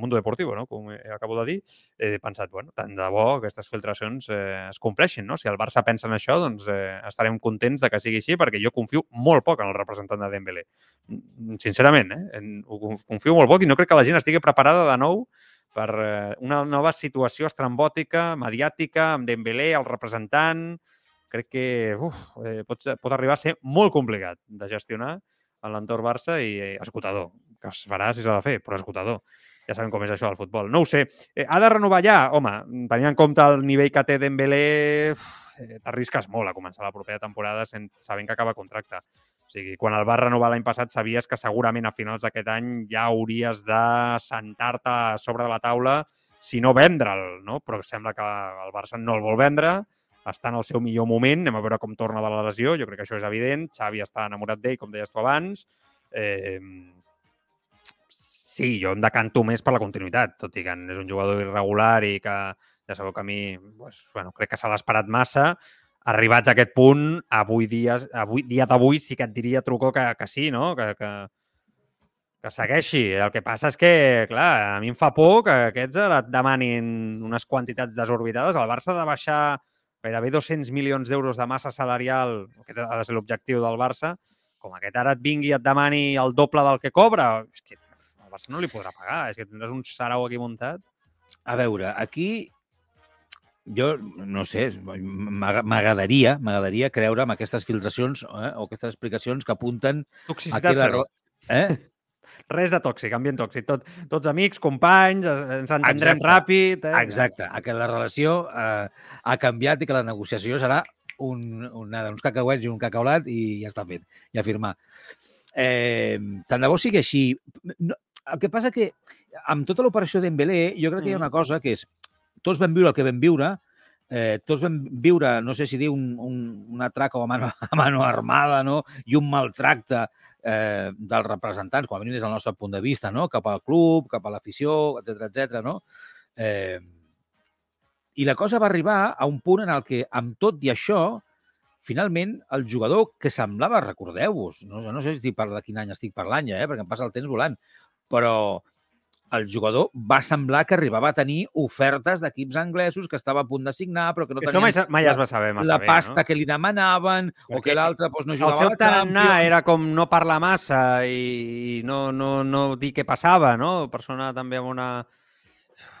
Mundo Deportivo, no? com acabo de dir, he pensat, bueno, tant de bo aquestes filtracions eh, es compleixin. No? Si el Barça pensa en això, doncs eh, estarem contents de que sigui així, perquè jo confio molt poc en el representant de Dembélé. Mm, sincerament, eh? Ho confio molt poc i no crec que la gent estigui preparada de nou per eh, una nova situació estrambòtica, mediàtica, amb Dembélé, el representant... Crec que uf, eh, pot, pot arribar a ser molt complicat de gestionar en l'entorn Barça i eh, esgotador, que es farà si s'ha de fer, però esgotador ja sabem com és això del futbol. No ho sé. Eh, ha de renovar ja? Home, tenint en compte el nivell que té Dembélé, eh, t'arrisques molt a començar la propera temporada sabent que acaba contracte. O sigui, quan el vas renovar l'any passat sabies que segurament a finals d'aquest any ja hauries de sentar-te sobre de la taula si no vendre'l, no? Però sembla que el Barça no el vol vendre, està en el seu millor moment, anem a veure com torna de la lesió, jo crec que això és evident, Xavi està enamorat d'ell, com deies tu abans, eh, sí, jo em decanto més per la continuïtat, tot i que és un jugador irregular i que ja sabeu que a mi pues, bueno, crec que s'ha l'esperat massa. Arribats a aquest punt, avui dia, avui, dia d'avui sí que et diria, Trucó, que, que sí, no? que, que, que segueixi. El que passa és que, clar, a mi em fa por que aquests ara et demanin unes quantitats desorbitades. El Barça ha de baixar gairebé 200 milions d'euros de massa salarial, aquest ha de ser l'objectiu del Barça, com aquest ara et vingui i et demani el doble del que cobra, és que el Barça no li podrà pagar. És que tindràs un sarau aquí muntat. A veure, aquí jo no sé, m'agradaria m'agradaria creure amb aquestes filtracions eh, o aquestes explicacions que apunten... Toxicitat zero. Eh? Res de tòxic, ambient tòxic. Tot, tots amics, companys, ens entendrem Exacte. ràpid. Eh? Exacte, que la relació eh, ha canviat i que la negociació serà un, un, nada, uns cacauets i un cacaulat i ja està fet, ja firmar. Eh, tant de bo sigui així. No, el que passa que amb tota l'operació d'Embelé jo crec que hi ha mm. una cosa que és tots vam viure el que vam viure, eh, tots vam viure, no sé si dir, un, un, un atrac a mano, a mano armada no? i un maltracte eh, dels representants, com a mínim des del nostre punt de vista, no? cap al club, cap a l'afició, etc etc. no? Eh, I la cosa va arribar a un punt en el que, amb tot i això, finalment, el jugador que semblava, recordeu-vos, no, no sé si estic de quin any estic parlant ja, eh, perquè em passa el temps volant, però el jugador va semblar que arribava a tenir ofertes d'equips anglesos que estava a punt de signar, però que no tenien... Mai, mai es va saber massa la bé, pasta no? que li demanaven Perquè o que l'altre doncs, no jugava El seu tarannà era com no parlar massa i no, no, no dir què passava, no? Persona també amb una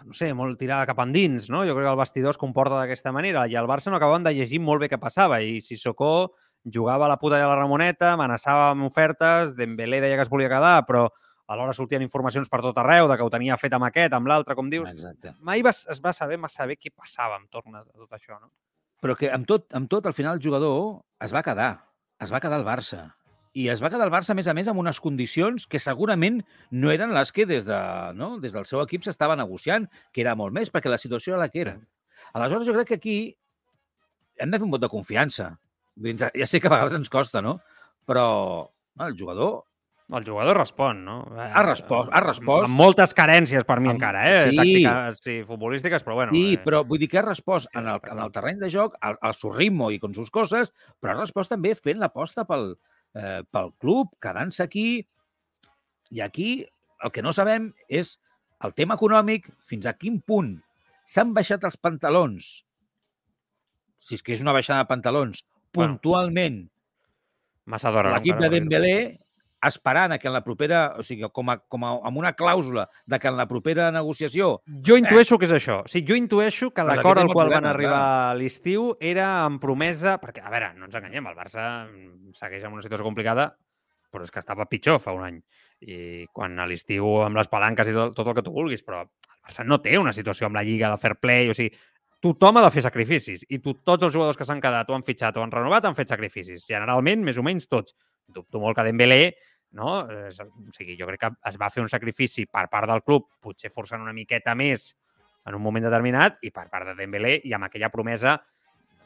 no sé, molt tirada cap endins, no? Jo crec que el vestidor es comporta d'aquesta manera i el Barça no acabaven de llegir molt bé què passava i si Sissoko jugava a la puta de la Ramoneta, amenaçava amb ofertes, Dembélé deia que es volia quedar, però alhora sortien informacions per tot arreu de que ho tenia fet amb aquest, amb l'altre, com dius. Exacte. Mai va, es va saber massa bé què passava entorn a tot això, no? Però que amb tot, amb tot, al final, el jugador es va quedar. Es va quedar al Barça. I es va quedar al Barça, a més a més, amb unes condicions que segurament no eren les que des, de, no? des del seu equip s'estava negociant, que era molt més, perquè la situació era la que era. Aleshores, jo crec que aquí hem de fer un vot de confiança. Ja sé que a vegades ens costa, no? Però el jugador el jugador respon, no? Ha respost, ha respost. Amb moltes carències per mi amb, encara, eh? Sí. Tàctiques sí, futbolístiques, però bueno. Sí, eh. però vull dir que ha respost en el, en el terreny de joc, al, al seu ritme i con sus coses, però ha respost també fent l'aposta pel, eh, pel club, quedant-se aquí. I aquí el que no sabem és el tema econòmic, fins a quin punt s'han baixat els pantalons, si és que és una baixada de pantalons, puntualment, bueno, massa d'hora. L'equip de Dembélé esperant que en la propera, o sigui, com a, com a, amb una clàusula de que en la propera negociació... Jo intueixo eh, que és això. O sigui, jo intueixo que l'acord al qual van arribar a l'estiu era amb promesa... Perquè, a veure, no ens enganyem, el Barça segueix en una situació complicada, però és que estava pitjor fa un any. I quan a l'estiu amb les palanques i tot, tot el que tu vulguis, però el Barça no té una situació amb la Lliga de fair play, o sigui, tothom ha de fer sacrificis i tu, tots els jugadors que s'han quedat o han fitxat o han renovat han fet sacrificis. Generalment, més o menys tots. Dubto molt que Dembélé no? O sigui, jo crec que es va fer un sacrifici per part del club, potser forçant una miqueta més en un moment determinat, i per part de Dembélé, i amb aquella promesa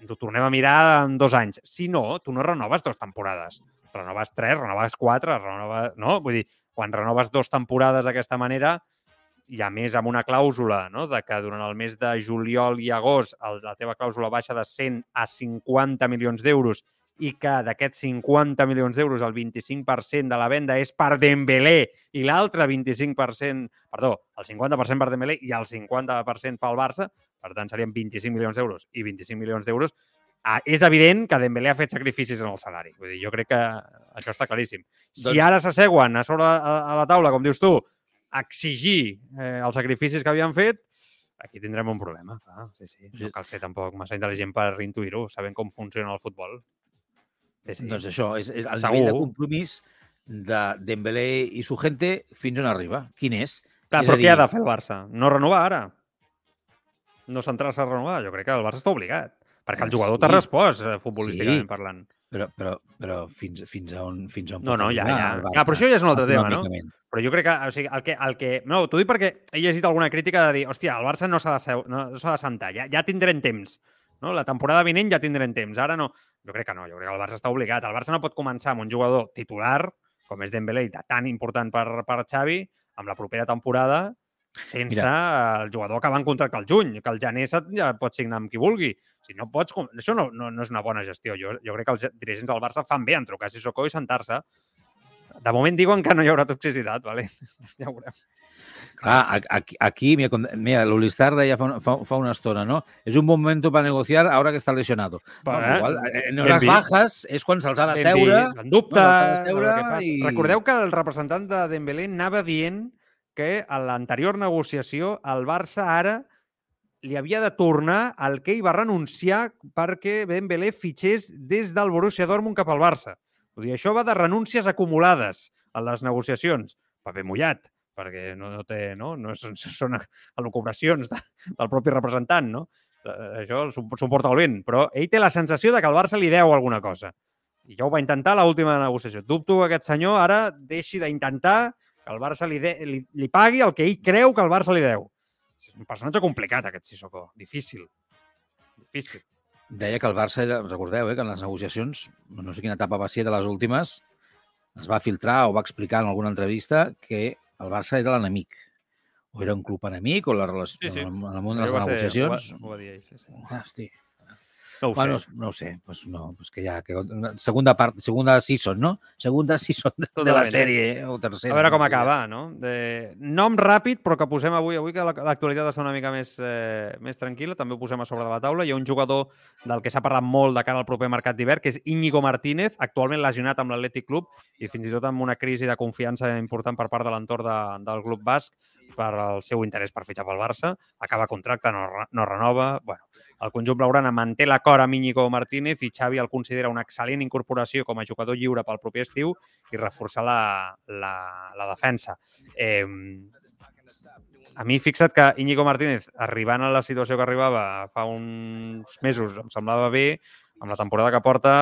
ens ho tornem a mirar en dos anys. Si no, tu no renoves dues temporades. Renoves tres, renoves quatre, renoves... No? Vull dir, quan renoves dues temporades d'aquesta manera, i a més amb una clàusula no? de que durant el mes de juliol i agost el, la teva clàusula baixa de 100 a 50 milions d'euros i que d'aquests 50 milions d'euros el 25% de la venda és per Dembélé i l'altre 25%, perdó, el 50% per Dembélé i el 50% pel Barça, per tant serien 25 milions d'euros i 25 milions d'euros, ah, és evident que Dembélé ha fet sacrificis en el salari. Vull dir, jo crec que això està claríssim. Si doncs... ara s'asseuen a sobre a, a la taula, com dius tu, a exigir eh, els sacrificis que havien fet, aquí tindrem un problema. Clar. Sí, sí. No cal ser tampoc massa intel·ligent per intuir-ho, sabent com funciona el futbol. Sí, sí. Doncs això, és, és el Segur. nivell de compromís de Dembélé i su gente fins on arriba. Quin és? Clar, és però dir... què ha de fer el Barça? No renovar ara? No centrar-se a renovar? Jo crec que el Barça està obligat. Perquè el ah, jugador sí. t'ha respost, eh, futbolísticament sí. parlant. Però, però, però fins, fins a on, fins a on no, no, ja, ja. ja, però això ja és un altre tema, no? Però jo crec que, o sigui, el que, el que... No, t'ho dic perquè he llegit alguna crítica de dir, hòstia, el Barça no s'ha de, no s'ha de sentar, ja, ja tindrem temps. No? La temporada vinent ja tindrem temps. Ara no. Jo crec que no. Jo crec que el Barça està obligat. El Barça no pot començar amb un jugador titular, com és Dembélé, tan important per, per Xavi, amb la propera temporada, sense Mira. el jugador acabar en contracte al juny, que el gener ja pot signar amb qui vulgui. Si no pots... Això no, no, no és una bona gestió. Jo, jo crec que els dirigents del Barça fan bé en trucar a Sissoko i sentar-se. De moment diuen que no hi haurà toxicitat, ¿vale? ja ho veurem. Ah, aquí, aquí mira, mira Lulistar deia fa, fa, fa una estona, ¿no? És un moment per negociar ara que està lesionado. Va, no, igual, eh, en hores bajas és quan se'ls ha de seure. En dubte. Bueno, i... Recordeu que el representant de Dembélé anava dient que a l'anterior negociació el Barça ara li havia de tornar el que ell va renunciar perquè Dembélé fitxés des del Borussia Dortmund cap al Barça. Vull dir, això va de renúncies acumulades en les negociacions. Paper mullat, perquè no, no té, no? no són, són elucubracions de, del propi representant, no? Eh, això s'ho porta el vent, però ell té la sensació de que el Barça li deu alguna cosa. I ja ho va intentar a l'última negociació. Dubto que aquest senyor ara deixi d'intentar que el Barça li, de, li, li pagui el que ell creu que el Barça li deu. És un personatge complicat, aquest Sissoko. Difícil. Difícil. Deia que el Barça, recordeu, eh, que en les negociacions, no sé quina etapa va ser de les últimes, es va filtrar o va explicar en alguna entrevista que el Barça era l'enemic. O era un club enemic, o la relació, sí, sí. en el món de les negociacions... Ho va, ho va dir ell, sí, sí. Hosti, no ho bueno, sé. No ho sé, pues no, pues que ja, que segunda part, segunda season, no? Segunda season de, de la sèrie, eh? o tercera. A veure com no acaba, no? De... Nom ràpid, però que posem avui, avui que l'actualitat està una mica més, eh, més tranquil·la, també ho posem a sobre de la taula. Hi ha un jugador del que s'ha parlat molt de cara al proper mercat d'hivern, que és Íñigo Martínez, actualment lesionat amb l'Atlètic Club i fins i tot amb una crisi de confiança important per part de l'entorn de, del club basc per al seu interès per fitxar pel Barça. Acaba contracte, no, no renova. Bueno, el conjunt blaugrana manté l'acord amb Íñigo Martínez i Xavi el considera una excel·lent incorporació com a jugador lliure pel proper estiu i reforçar la, la, la defensa. Eh, a mi, fixa't que Íñigo Martínez, arribant a la situació que arribava fa uns mesos, em semblava bé, amb la temporada que porta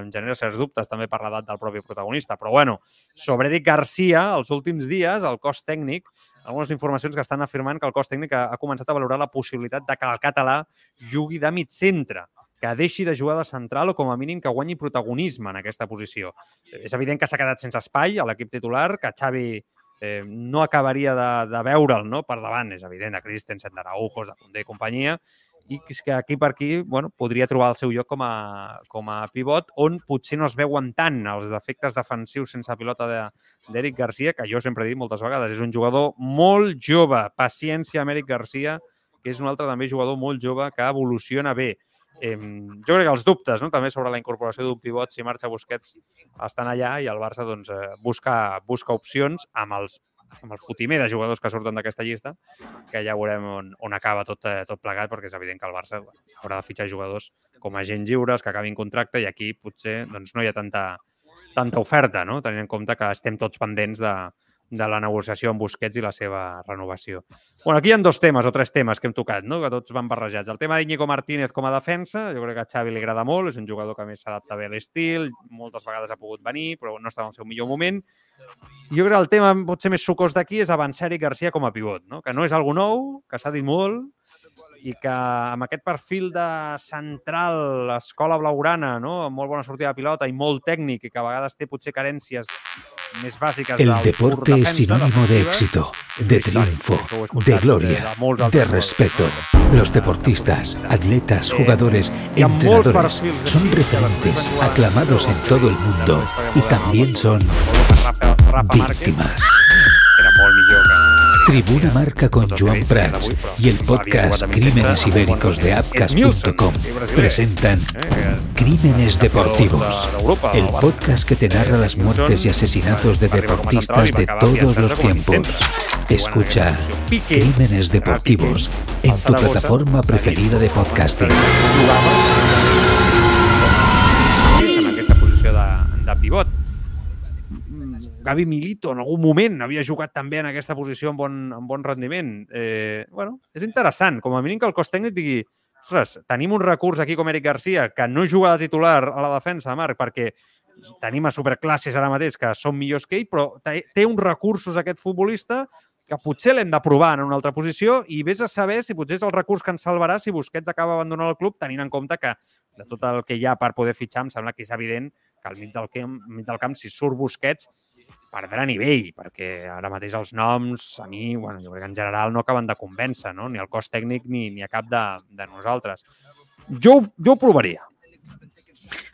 em genera certs dubtes també per l'edat del propi protagonista. Però bueno, sobre Eric Garcia, els últims dies, el cos tècnic algunes informacions que estan afirmant que el cos tècnic ha, ha començat a valorar la possibilitat de que el català jugui de mig centre, que deixi de jugar de central o com a mínim que guanyi protagonisme en aquesta posició. És evident que s'ha quedat sense espai a l'equip titular, que Xavi eh, no acabaria de, de veure'l no? per davant, és evident, de Christensen, d'Araujos, de Condé i companyia, i que aquí per aquí bueno, podria trobar el seu lloc com a, com a pivot on potser no es veuen tant els defectes defensius sense pilota d'Eric de, Garcia, que jo sempre he dit moltes vegades, és un jugador molt jove, paciència amb Eric Garcia, que és un altre també jugador molt jove que evoluciona bé. Eh, jo crec que els dubtes no? també sobre la incorporació d'un pivot si marxa Busquets estan allà i el Barça doncs, eh, busca, busca opcions amb els amb el fotimer de jugadors que surten d'aquesta llista, que ja veurem on, on acaba tot, eh, tot plegat, perquè és evident que el Barça haurà de fitxar jugadors com a gent lliures, que acabin contracte, i aquí potser doncs, no hi ha tanta, tanta oferta, no? tenint en compte que estem tots pendents de, de la negociació amb Busquets i la seva renovació. Bueno, aquí hi ha dos temes o tres temes que hem tocat, no? que tots van barrejats. El tema d'Iñigo Martínez com a defensa, jo crec que a Xavi li agrada molt, és un jugador que més s'adapta bé a l'estil, moltes vegades ha pogut venir, però no està en el seu millor moment. Jo crec que el tema potser més sucós d'aquí és avançar Eric Garcia com a pivot, no? que no és algo nou, que s'ha dit molt, i que amb aquest perfil de central, escola blaugrana, no? amb molt bona sortida de pilota i molt tècnic i que a vegades té potser carències El deporte es sinónimo de éxito, de triunfo, de gloria, de respeto. Los deportistas, atletas, jugadores, entrenadores son referentes, aclamados en todo el mundo y también son víctimas. Tribuna Marca con Joan Prats y el podcast Crímenes Ibéricos de Apcas.com presentan Crímenes Deportivos, el podcast que te narra las muertes y asesinatos de deportistas de todos los tiempos. Escucha Crímenes Deportivos en tu plataforma preferida de podcasting. Gavi Milito en algun moment havia jugat també en aquesta posició amb bon, amb bon rendiment. Eh, bueno, és interessant, com a mínim que el cos tècnic digui ostres, tenim un recurs aquí com Eric Garcia que no juga de titular a la defensa, Marc, perquè tenim a superclasses ara mateix que són millors que ell, però té uns recursos aquest futbolista que potser l'hem de provar en una altra posició i vés a saber si potser és el recurs que ens salvarà si Busquets acaba abandonant el club, tenint en compte que de tot el que hi ha per poder fitxar, em sembla que és evident que al mig del camp, mig del camp si surt Busquets, perdrà nivell, perquè ara mateix els noms, a mi, bueno, jo crec que en general no acaben de convèncer, no? ni el cos tècnic ni, ni a cap de, de nosaltres. Jo, jo ho provaria.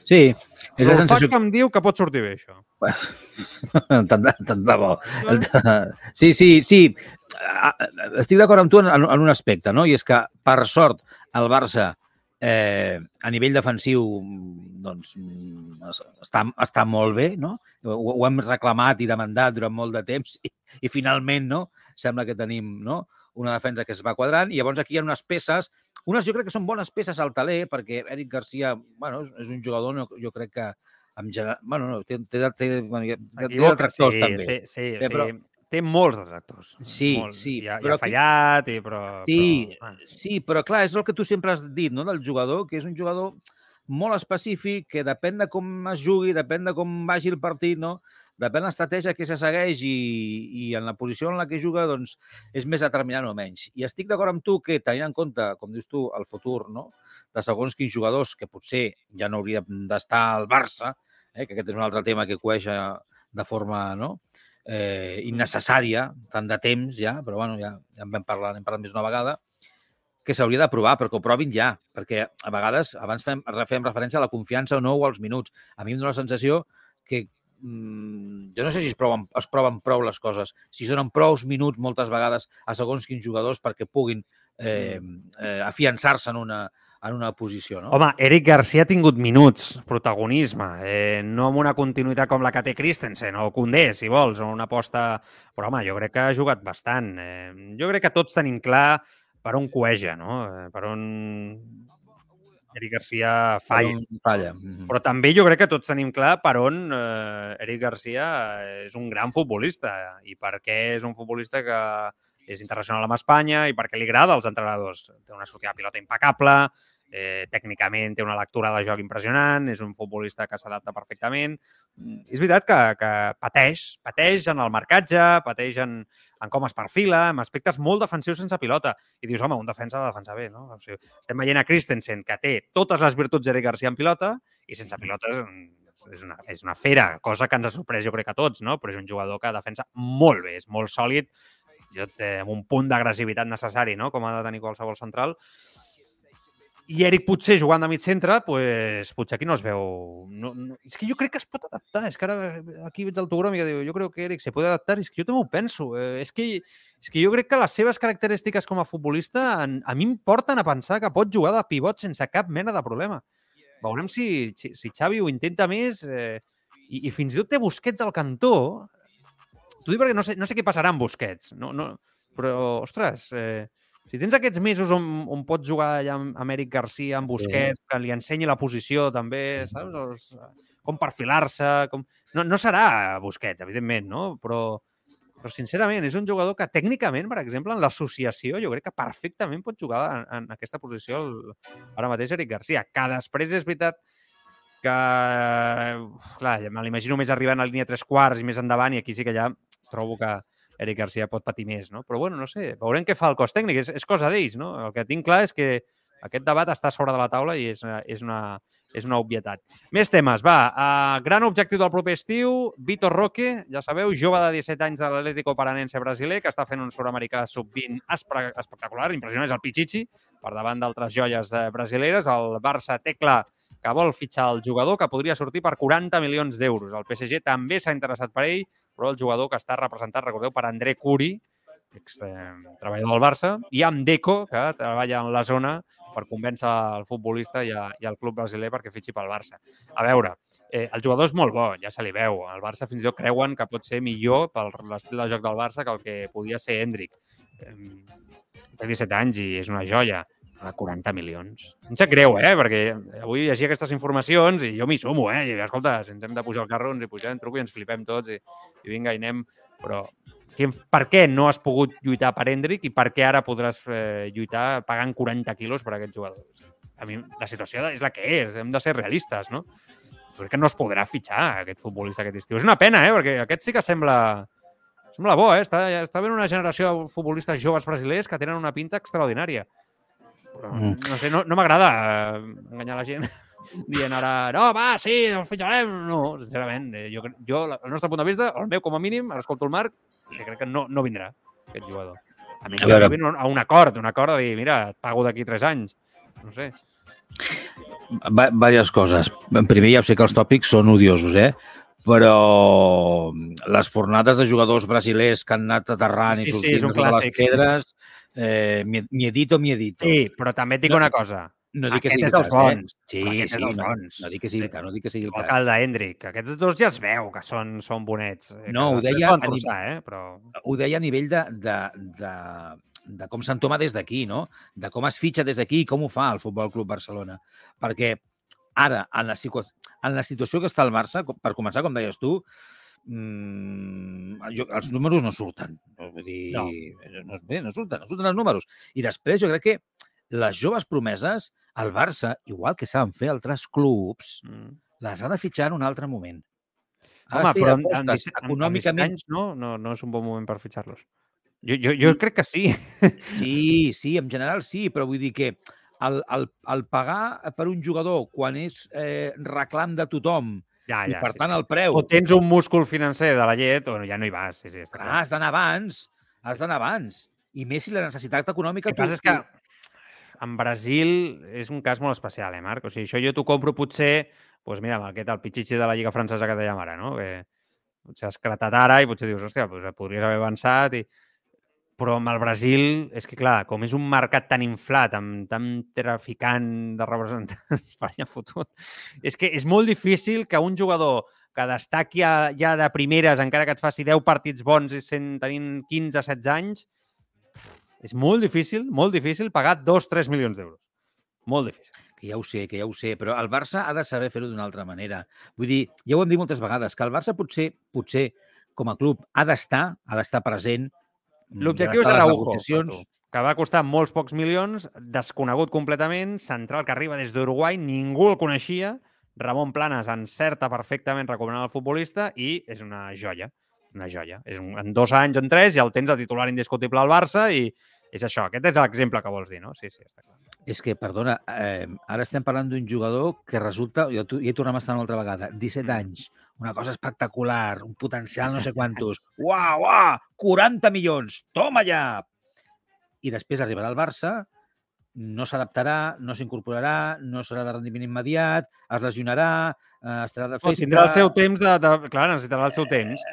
Sí, és la sensació... que em diu que pot sortir bé, això. tant, de, tant de bo. Sí, sí, sí. Estic d'acord amb tu en, en un aspecte, no? I és que, per sort, el Barça Eh, a nivell defensiu, doncs, està, està molt bé, no? Ho, ho hem reclamat i demandat durant molt de temps i, i finalment, no? Sembla que tenim no? una defensa que es va quadrant i llavors aquí hi ha unes peces, unes jo crec que són bones peces al taler perquè Eric Garcia, bueno, és un jugador, no, jo crec que en general, bueno, no, té, té, té, té, té detractors sí, també. Sí, sí, eh, però, sí. Té molts detractors. Sí, molts. sí. I ha, però, i ha fallat, i, però... Sí, però, ah. sí, però clar, és el que tu sempre has dit, no?, del jugador, que és un jugador molt específic, que depèn de com es jugui, depèn de com vagi el partit, no? Depèn de l'estratègia que se segueix i, i en la posició en la que juga, doncs, és més determinant o menys. I estic d'acord amb tu que, tenint en compte, com dius tu, el futur, no?, de segons quins jugadors que potser ja no hauria d'estar al Barça, eh, que aquest és un altre tema que cueja de forma no? Eh, innecessària, tant de temps ja, però bueno, ja, ja en vam parlar, n'hem parlat més d'una vegada, que s'hauria de provar, però que ho provin ja, perquè a vegades, abans fem, fem referència a la confiança o no o als minuts. A mi em dóna la sensació que mmm, jo no sé si es proven, es proven prou les coses, si es donen prou minuts moltes vegades a segons quins jugadors perquè puguin eh, eh, afiançar-se en una, en una posició, no? Home, Eric Garcia ha tingut minuts, protagonisme, eh, no amb una continuïtat com la que té Christensen o Condé, si vols, o una aposta... Però, home, jo crec que ha jugat bastant. Eh, jo crec que tots tenim clar per on coeja, no? Eh, per on Eric Garcia falla. falla. Però també jo crec que tots tenim clar per on eh, Eric Garcia és un gran futbolista i per què és un futbolista que és internacional amb Espanya i perquè li agrada als entrenadors. Té una sortida de pilota impecable, eh, tècnicament té una lectura de joc impressionant, és un futbolista que s'adapta perfectament. Mm, és veritat que, que pateix, pateix en el marcatge, pateix en, en com es perfila, en aspectes molt defensius sense pilota. I dius, home, un defensa de defensar bé, no? O sigui, estem veient a Christensen, que té totes les virtuts d'Eric Garcia en pilota, i sense pilota és, és una, és una fera, cosa que ens ha sorprès jo crec a tots, no? però és un jugador que defensa molt bé, és molt sòlid, amb un punt d'agressivitat necessari, no? com ha de tenir qualsevol central. I Eric potser jugant de mig centre, pues, potser aquí no es veu... No, no, és que jo crec que es pot adaptar. És que ara aquí veig el Togrom i diu, jo crec que Eric se pot adaptar. És que jo també ho penso. Eh, és, que, és que jo crec que les seves característiques com a futbolista en, a mi em porten a pensar que pot jugar de pivot sense cap mena de problema. Veurem si, si, si Xavi ho intenta més eh, i, i fins i tot té Busquets al cantó T'ho dic perquè no sé, no sé què passarà amb Busquets, no, no, però, ostres, eh, si tens aquests mesos on, on pots jugar allà amb, Eric Garcia, amb Busquets, sí. que li ensenyi la posició també, saps? Els, com perfilar-se... Com... No, no serà Busquets, evidentment, no? Però, però sincerament, és un jugador que tècnicament, per exemple, en l'associació, jo crec que perfectament pot jugar en, en aquesta posició el, ara mateix Eric Garcia, que després és veritat que, clar, me l'imagino més arribant a línia tres quarts i més endavant i aquí sí que ja trobo que Eric Garcia pot patir més, no? Però bueno, no sé, veurem què fa el cos tècnic, és, és cosa d'ells, no? El que tinc clar és que aquest debat està sobre de la taula i és, és, una, és una obvietat. Més temes, va. Uh, gran objectiu del proper estiu, Vitor Roque, ja sabeu, jove de 17 anys de l'Atlético Paranense brasiler, que està fent un sud-americà sub-20 espectacular, impressionant, és el Pichichi, per davant d'altres joies eh, brasileres. El Barça té clar que vol fitxar el jugador, que podria sortir per 40 milions d'euros. El PSG també s'ha interessat per ell, però el jugador que està representat, recordeu, per André Curi, ex treballador del Barça, i amb Deco, que treballa en la zona per convèncer el futbolista i, a, i el club brasiler perquè fitxi pel Barça. A veure, eh, el jugador és molt bo, ja se li veu. El Barça fins i tot creuen que pot ser millor per l'estil de joc del Barça que el que podia ser Hendrik. Eh, té 17 anys i és una joia a 40 milions. Em sap greu, eh? Perquè avui llegia aquestes informacions i jo m'hi sumo, eh? I, escolta, si ens hem de pujar al carro, ens hi pugem, truco i ens flipem tots i, i vinga, i anem. Però per què no has pogut lluitar per Hendrik i per què ara podràs eh, lluitar pagant 40 quilos per aquest jugador? A mi la situació és la que és, hem de ser realistes, no? Crec que no es podrà fitxar aquest futbolista aquest estiu. És una pena, eh? Perquè aquest sí que sembla, sembla bo, eh? Està, està ben una generació de futbolistes joves brasilers que tenen una pinta extraordinària. Però, mm. no sé, no, no m'agrada eh, enganyar la gent dient ara, no, va, sí, el fitxarem. No, sincerament, eh, jo, jo, el nostre punt de vista, el meu com a mínim, ara escolto el Marc, que crec que no, no vindrà aquest jugador. A mi a, veure... a un acord, un acord de dir, mira, et pago d'aquí tres anys. No sé. Va, diverses coses. En primer, ja sé que els tòpics són odiosos, eh? però les fornades de jugadors brasilers que han anat aterrant sí, i sortint sí, de les pedres, eh, miedito, miedito. Sí, però també et dic no, una cosa. no dic que Aquest sigui és el cas, eh? bons. Sí, Aquest és sí, dels no, bons. no dic que sigui el cas, no dic que sigui el cas. cal d'Hendrick. Aquests dos ja es veu que són, són bonets. eh, No, que ho deia a eh? Però... Ho deia a nivell de, de, de, de com s'entoma des d'aquí, no? De com es fitxa des d'aquí i com ho fa el Futbol Club Barcelona. Perquè ara, en la, en la situació que està el Barça, per començar, com deies tu, mmm, jo, els números no surten. Vull dir, No. no. Bé, no surten, no surten els números. I després jo crec que les joves promeses, el Barça, igual que saben fer altres clubs, Mm. les ha de fitxar en un altre moment. Ha Home, però amb, amb, apostes 17, amb, amb 17 econòmicament anys no, no, no és un bon moment per fitxar-los. Jo, jo, jo crec que sí. Sí, sí, en general sí, però vull dir que el, el, el pagar per un jugador quan és eh, reclam de tothom Ja, i ja, per sí, tant sí. el preu, O tens un múscul financer de la llet o ja no hi vas. Sí, sí, està clar, clar. has d'anar abans, has d'anar abans. I més si la necessitat econòmica... El que passa és que en Brasil és un cas molt especial, eh, Marc? O sigui, això jo t'ho compro potser, doncs mira, amb aquest, el pitxitxi de la Lliga Francesa que dèiem ara, no? Que potser has cretat ara i potser dius, hòstia, doncs podries haver avançat i... Però amb el Brasil, és que clar, com és un mercat tan inflat, amb tant traficant de representants per fotut, és que és molt difícil que un jugador que destaqui ja, ja de primeres, encara que et faci 10 partits bons i sent, tenint 15-16 anys, és molt difícil, molt difícil pagar 2-3 milions d'euros. Molt difícil. Que ja ho sé, que ja ho sé, però el Barça ha de saber fer-ho d'una altra manera. Vull dir, ja ho hem dit moltes vegades, que el Barça potser, potser com a club, ha d'estar, ha d'estar present. Mm, L'objectiu és Araujo, que va costar molts pocs milions, desconegut completament, central que arriba des d'Uruguai, ningú el coneixia, Ramon Planes encerta perfectament recomanant el futbolista i és una joia, una joia. És un, en dos anys, en tres, ja el tens de titular indiscutible al Barça i és això. Aquest és l'exemple que vols dir, no? Sí, sí, està clar. És que, perdona, eh, ara estem parlant d'un jugador que resulta, jo tu- ja tornem a estar una altra vegada, 17 anys, una cosa espectacular, un potencial no sé quantos, uau, uau, 40 milions, toma ja! I després arribarà al Barça, no s'adaptarà, no s'incorporarà, no serà de rendiment immediat, es lesionarà, eh, estarà de festa... tindrà el seu temps de, de... Clar, necessitarà el seu temps.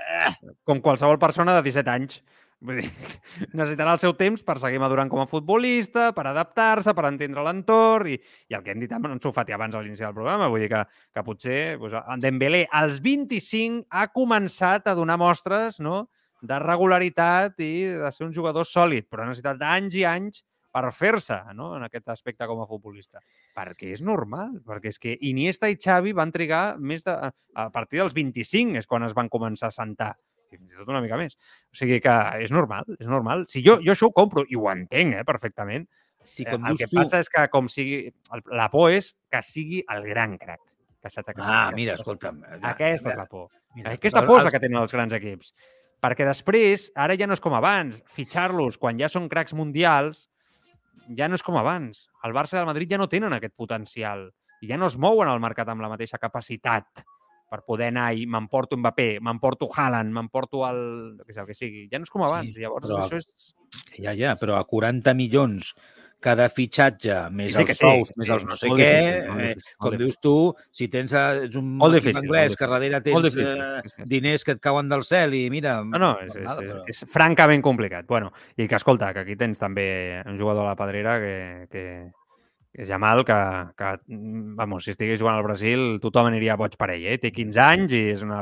Com qualsevol persona de 17 anys. Vull dir, necessitarà el seu temps per seguir madurant com a futbolista, per adaptar-se, per entendre l'entorn i, i el que hem dit amb en Sofati abans a l'inici del programa, vull dir que, que potser doncs, en Dembélé als 25 ha començat a donar mostres no? de regularitat i de ser un jugador sòlid, però ha necessitat anys i anys per fer-se no? en aquest aspecte com a futbolista. Perquè és normal, perquè és que Iniesta i Xavi van trigar més de... A partir dels 25 és quan es van començar a sentar fins i tot una mica més. O sigui que és normal, és normal. Si jo, jo això ho compro i ho entenc eh, perfectament. Si, Eh, com el que tu... passa és que com sigui... el- La por és que sigui el gran crac. Que s'ha que Ah, sigui- mira, que- escolta'm. Aquesta és la por. Mira, Aquesta els- por és la que tenen els grans equips. Perquè després, ara ja no és com abans, fitxar-los quan ja són cracs mundials, ja no és com abans. El Barça i el Madrid ja no tenen aquest potencial i ja no es mouen al mercat amb la mateixa capacitat per poder anar i m'emporto Mbappé, m'emporto Haaland, m'emporto el... que sé, el que sigui. Ja no és com abans. Sí, Llavors, però- això és... Ja, ja, però a 40 milions cada fitxatge, més Sí, els sous, sí, més els no sé què, difícil, eh, difícil, com dius tu, si tens eh, ets un Molt difícil, anglès que darrere tens eh, diners que et cauen del cel i mira... No, no, és, és, és, és francament complicat. Bueno, i que, escolta, que aquí tens també un jugador a la pedrera que, que, és Jamal, que, que, mm, vamos, si estigués jugant al Brasil, tothom aniria boig per ell, eh? Té 15 anys i és una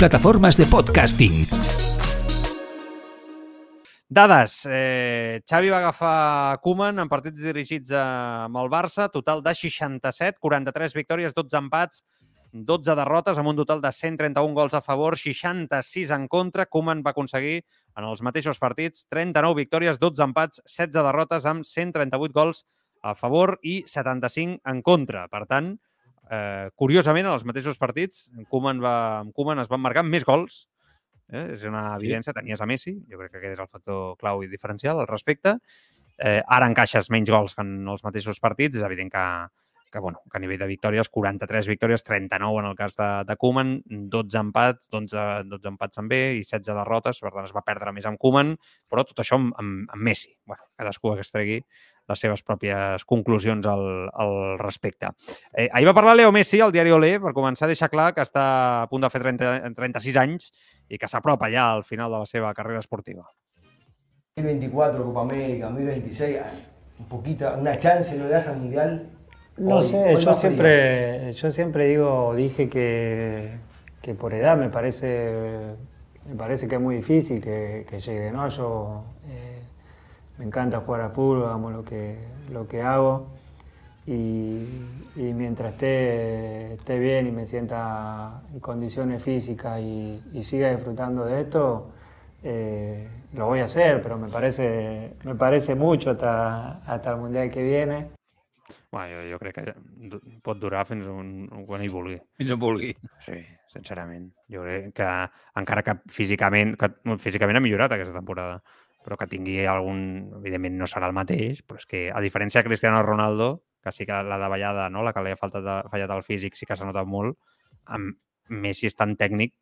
plataformas de podcasting. Dades. Eh, Xavi va agafar Koeman en partits dirigits amb el Barça, total de 67, 43 victòries, 12 empats, 12 derrotes, amb un total de 131 gols a favor, 66 en contra. Koeman va aconseguir en els mateixos partits 39 victòries, 12 empats, 16 derrotes amb 138 gols a favor i 75 en contra. Per tant, curiosament, en els mateixos partits, Koeman va, amb Koeman es van marcar més gols Eh? És una evidència, tenies a Messi, jo crec que aquest és el factor clau i diferencial al respecte. Eh, ara encaixes menys gols que en els mateixos partits, és evident que, que, bueno, que a nivell de victòries, 43 victòries, 39 en el cas de, de Koeman, 12 empats, 12, 12 empats també i 16 derrotes, per tant es va perdre més amb Koeman, però tot això amb, amb, amb Messi. Bueno, cadascú que es tregui les seves pròpies conclusions al, al respecte. Eh, ahir va parlar Leo Messi al diari Olé per començar a deixar clar que està a punt de fer 30, 36 anys i que s'apropa ja al final de la seva carrera esportiva. 2024, Copa América, 2026, un poquito, una chance no le das al Mundial. No Hoy, sé, hoy yo siempre, yo siempre digo, dije que, que por edad me parece, me parece que es muy difícil que, que llegue, ¿no? Yo eh, me encanta jugar a fútbol, amo lo que, lo que hago y, y mientras esté, esté bien y me sienta en condiciones físicas y, y siga disfrutando de esto, eh, lo voy a hacer, pero me parece, me parece mucho hasta, hasta el Mundial que viene. Bueno, jo, jo crec que pot durar fins on, quan hi vulgui. Fins on vulgui. Sí, sincerament. Jo crec que encara que físicament, que físicament ha millorat aquesta temporada, però que tingui algun... Evidentment no serà el mateix, però és que a diferència de Cristiano Ronaldo, que sí que la davallada, no? la que li ha faltat, fallat al físic, sí que s'ha notat molt, amb Messi és tan tècnic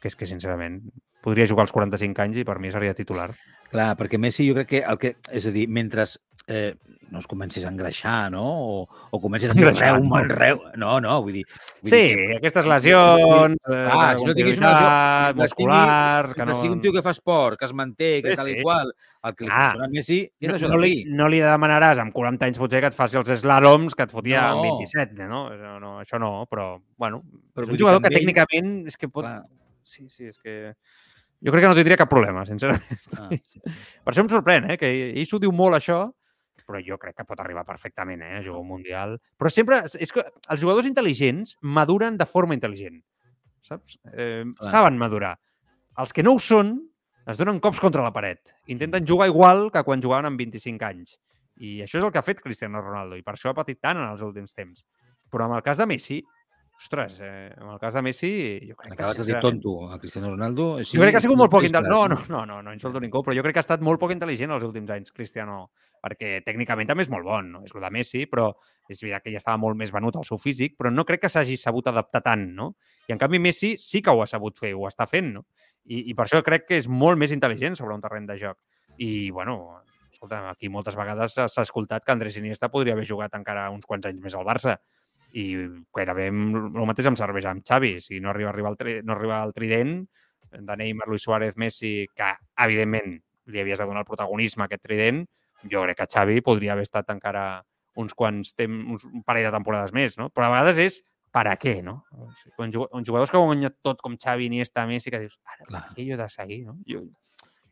que és que, sincerament, podria jugar als 45 anys i per mi seria titular. Clar, perquè Messi jo crec que el que... És a dir, mentre eh, no es comencis a engreixar, no? O, o comencis a dir reu, no. mal reu... No, no, vull dir... Vull Sí, dir, aquestes lesions, eh, Ah, si no tinguis una lesió, muscular... Que no... sigui un tio que fa esport, que es manté, que Sí, tal i sí. qual, el que li Ah. funciona a Messi és no, això no, li, no li demanaràs amb 40 anys potser que et faci els slaloms que et fotia No. amb 27, no? no, no això no, però, bueno, Però és un jugador que ell- tècnicament és que pot... Clar. Sí, sí, és que... Jo crec que no tindria cap problema, sincerament. Ah. Per això em sorprèn, eh? Que ell s'ho diu molt, això, però jo crec que pot arribar perfectament, eh? A jugar un Mundial. Però sempre... És que els jugadors intel·ligents maduren de forma intel·ligent, saps? Eh, Clar. saben madurar. Els que no ho són es donen cops contra la paret. Intenten jugar igual que quan jugaven amb 25 anys. I això és el que ha fet Cristiano Ronaldo, i per això ha patit tant en els últims temps. Però en el cas de Messi, ostres, eh, en el cas de Messi, jo crec que... Acabes de dir tonto a Cristiano Ronaldo. jo crec que ha sigut molt poc intel·ligent. No, no, no, no, no insulto ningú, però jo crec que ha estat molt poc intel·ligent els últims anys, Cristiano, perquè tècnicament també és molt bon, no? és el de Messi, però és veritat que ja estava molt més venut al seu físic, però no crec que s'hagi sabut adaptar tant, no? I en canvi Messi sí que ho ha sabut fer, ho està fent, no? I, i per això crec que és molt més intel·ligent sobre un terreny de joc. I, bueno, escolta, aquí moltes vegades s'ha escoltat que Andrés Iniesta podria haver jugat encara uns quants anys més al Barça i gairebé el mateix em serveix amb Xavi. Si no arriba, arriba el, tri, no arriba el trident de Neymar, Luis Suárez, Messi, que evidentment li havies de donar el protagonisme a aquest trident, jo crec que Xavi podria haver estat encara uns quants temps, uns, un parell de temporades més, no? Però a vegades és per a què, no? Quan jugadors que ho han guanyat tot com Xavi, Iniesta, Messi, que dius, ara, per què jo he de seguir, no? Jo,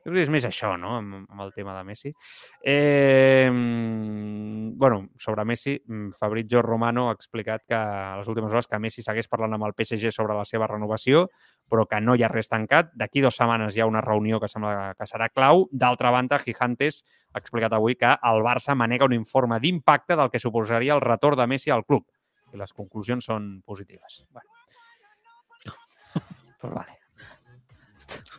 jo crec que és més això, no?, amb, amb el tema de Messi. Eh, bueno, sobre Messi, mm, Fabrizio Romano ha explicat que a les últimes hores que Messi segueix parlant amb el PSG sobre la seva renovació, però que no hi ha res tancat. D'aquí dues setmanes hi ha una reunió que sembla que serà clau. D'altra banda, Gigantes ha explicat avui que el Barça manega un informe d'impacte del que suposaria el retorn de Messi al club. I les conclusions són positives. Bueno. Pues vale.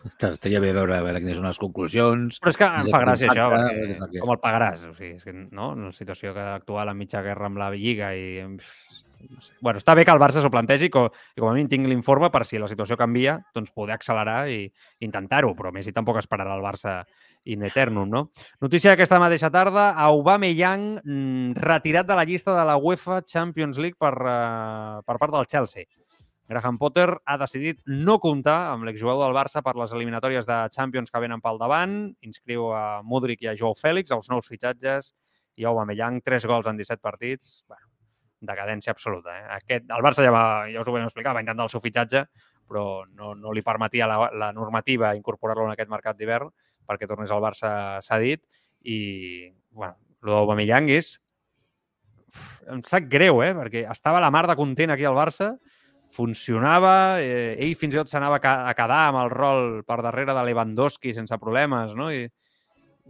Estaria bé veure, a veure quines són les conclusions. Però és que em fa gràcia això, perquè perquè- com el pagaràs? O sigui, és que, no? En la situació que actual en mitja guerra amb la Lliga i... No sé. Bueno, està bé que el Barça s'ho plantegi com, i com a mínim tingui l'informe per si la situació canvia, doncs poder accelerar i intentar-ho, però Messi tampoc esperarà el Barça in eternum, no? Notícia d'aquesta mateixa tarda, Aubameyang mm, retirat de la llista de la UEFA Champions League per, uh, per part del Chelsea. Graham Potter ha decidit no comptar amb l'exjugador del Barça per les eliminatòries de Champions que venen pel davant. Inscriu a Mudrik i a Joao Fèlix, els nous fitxatges, i Aubameyang, tres gols en 17 partits. Bueno, decadència absoluta. Eh? Aquest, el Barça ja, va, ja us ho vam explicar, va intentar el seu fitxatge, però no, no li permetia la, la normativa incorporar-lo en aquest mercat d'hivern perquè tornés al Barça cedit i, bueno, el d'Aubameyang és... Em sap greu, eh? Perquè estava la mar de content aquí al Barça, funcionava, eh, ell fins i tot s'anava a quedar amb el rol per darrere de Lewandowski sense problemes, no? I,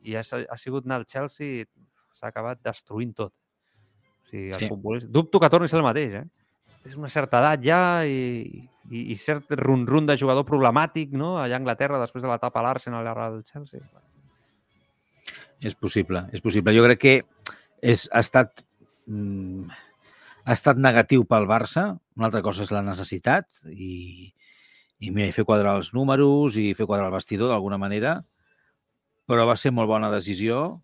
i ha, ha sigut anar al Chelsea i s'ha acabat destruint tot. O sigui, el Sí. futbolista... Dubto que torni a ser el mateix, eh? És una certa edat ja i, i, i cert run-run de jugador problemàtic, no? Allà a Anglaterra, després de l'etapa a l'Arsenal i ara al Chelsea. És possible, és possible. Jo crec que és, ha estat... Mm, ha estat negatiu pel Barça, una altra cosa és la necessitat i, i mira, i fer quadrar els números i fer quadrar el vestidor d'alguna manera, però va ser molt bona decisió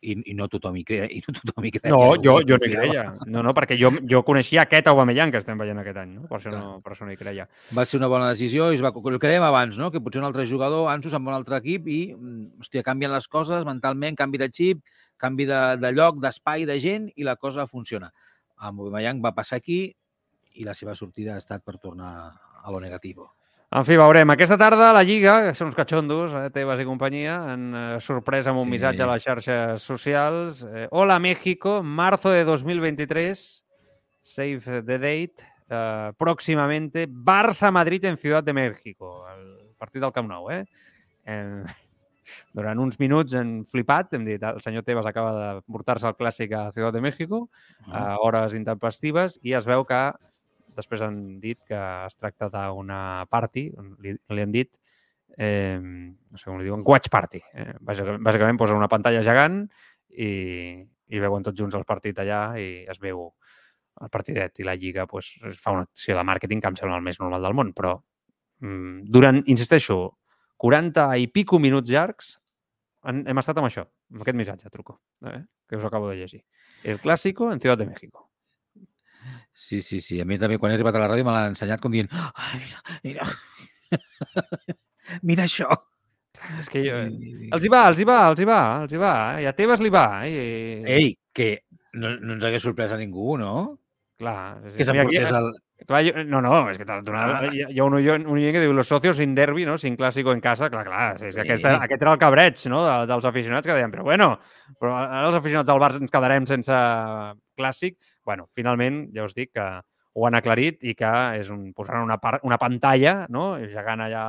i, i no tothom hi creia. I no, tothom hi creia no, jo, jo no hi creia. No, no, perquè jo, jo coneixia aquest Aubameyang que estem veient aquest any, no? per, això no, per això no hi creia. Va ser una bona decisió i es va, el que dèiem abans, no? que potser un altre jugador, se'n va un altre equip i, mm, hòstia, canvien les coses mentalment, canvi de xip, canvi de, de lloc, d'espai, de gent i la cosa funciona. Amb Aubameyang va passar aquí i la seva sortida ha estat per tornar a lo negativo. En fi, veurem. Aquesta tarda la Lliga, que són uns catxondos, eh, Tebas i companyia, han eh, sorprès amb un sí. missatge a les xarxes socials. Eh, Hola, México, marzo de 2023, save the date, eh, próximamente, Barça-Madrid en Ciutat de México, el partit del Camp Nou, eh? eh durant uns minuts hem flipat, hem dit, el senyor Tebas acaba de portar-se el clàssic a Ciutat de México, a hores intempestives, i es veu que Després han dit que es tracta d'una party, li, li han dit, eh, no sé com li diuen, watch party. Eh? Bàsicament, bàsicament posen una pantalla gegant i, i veuen tots junts el partit allà i es veu el partidet i la Lliga pues, fa una acció de màrqueting que em sembla el més normal del món, però mm, durant, insisteixo, 40 i pico minuts llargs hem, hem estat amb això, amb aquest missatge, truco, eh? que us acabo de llegir. El clàssico en Ciutat de México. Sí, sí, sí. A mi també quan he arribat a la ràdio me l'han ensenyat com dient Ai, mira, mira, mira això. És que jo... Els hi va, els hi va, els hi va, els hi va. Eh? I a Tebas li va. Eh? Ei, que no, no ens hagués sorprès a ningú, no? Clar. Que s'emportés el... Clar, jo, no, no, és que donat, ah. hi, ha un ullent, un ullent que diu los socios sin derbi, no? sin clàssico en casa. Clar, clar, és que sí. aquest, aquest era el cabreig no? De, dels aficionats que deien, però bueno, però ara els aficionats del Barça ens quedarem sense clàssic bueno, finalment, ja us dic que ho han aclarit i que és un, posaran una, una pantalla no? gegant allà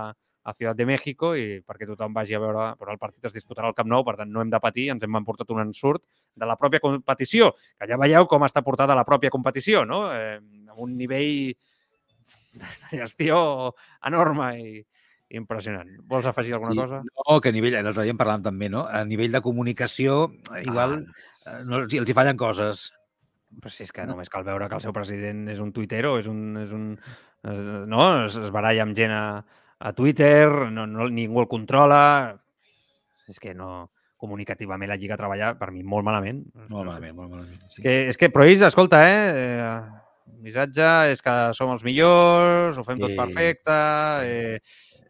a Ciutat de México i perquè tothom vagi a veure, però el partit es disputarà al Camp Nou, per tant no hem de patir, ens hem emportat un ensurt de la pròpia competició, que ja veieu com està portada la pròpia competició, no? Eh, amb un nivell de gestió enorme i, impressionant. Vols afegir alguna sí, cosa? No, que a nivell, l'altre dia en parlàvem també, no? A nivell de comunicació, igual ah. no, els hi fallen coses. Però si és que només cal veure que el seu president és un tuitero, és un... És un és, no? Es, es baralla amb gent a, a Twitter, no, no, ningú el controla... És que no... Comunicativament la Lliga treballa, per mi, molt malament. Molt malament, molt malament. Sí. És que, és que, però ells, escolta, eh, eh, el missatge és que som els millors, ho fem sí. tot perfecte, eh,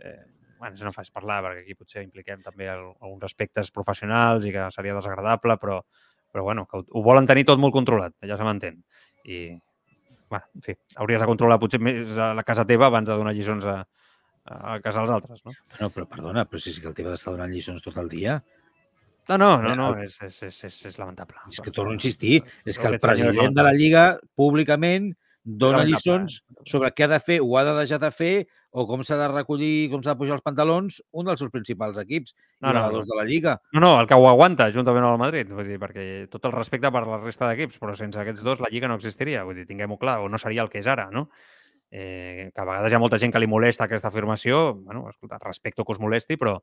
eh, bueno, no fas parlar, perquè aquí potser impliquem també el, alguns aspectes professionals i que seria desagradable, però, però bueno, que ho, ho volen tenir tot molt controlat, ja se m'entén. I, bueno, en fi, hauries de controlar potser més a la casa teva abans de donar lliçons a, a casa dels altres, no? No, però perdona, però si és que el teva està donant lliçons tot el dia. No, no, no, no és, és, és, és, és lamentable. És que torno a insistir, és que el president de la Lliga públicament dona lliçons sobre què ha de fer o ha de deixar de fer o com s'ha de recollir, com s'ha de pujar els pantalons, un dels seus principals equips, no, no, no. de la Lliga. No, no, el que ho aguanta, juntament amb el Madrid, vull dir, perquè tot el respecte per la resta d'equips, però sense aquests dos la Lliga no existiria, vull dir, tinguem-ho clar, o no seria el que és ara, no? Eh, que a vegades hi ha molta gent que li molesta aquesta afirmació, bueno, escolta, respecto que us molesti, però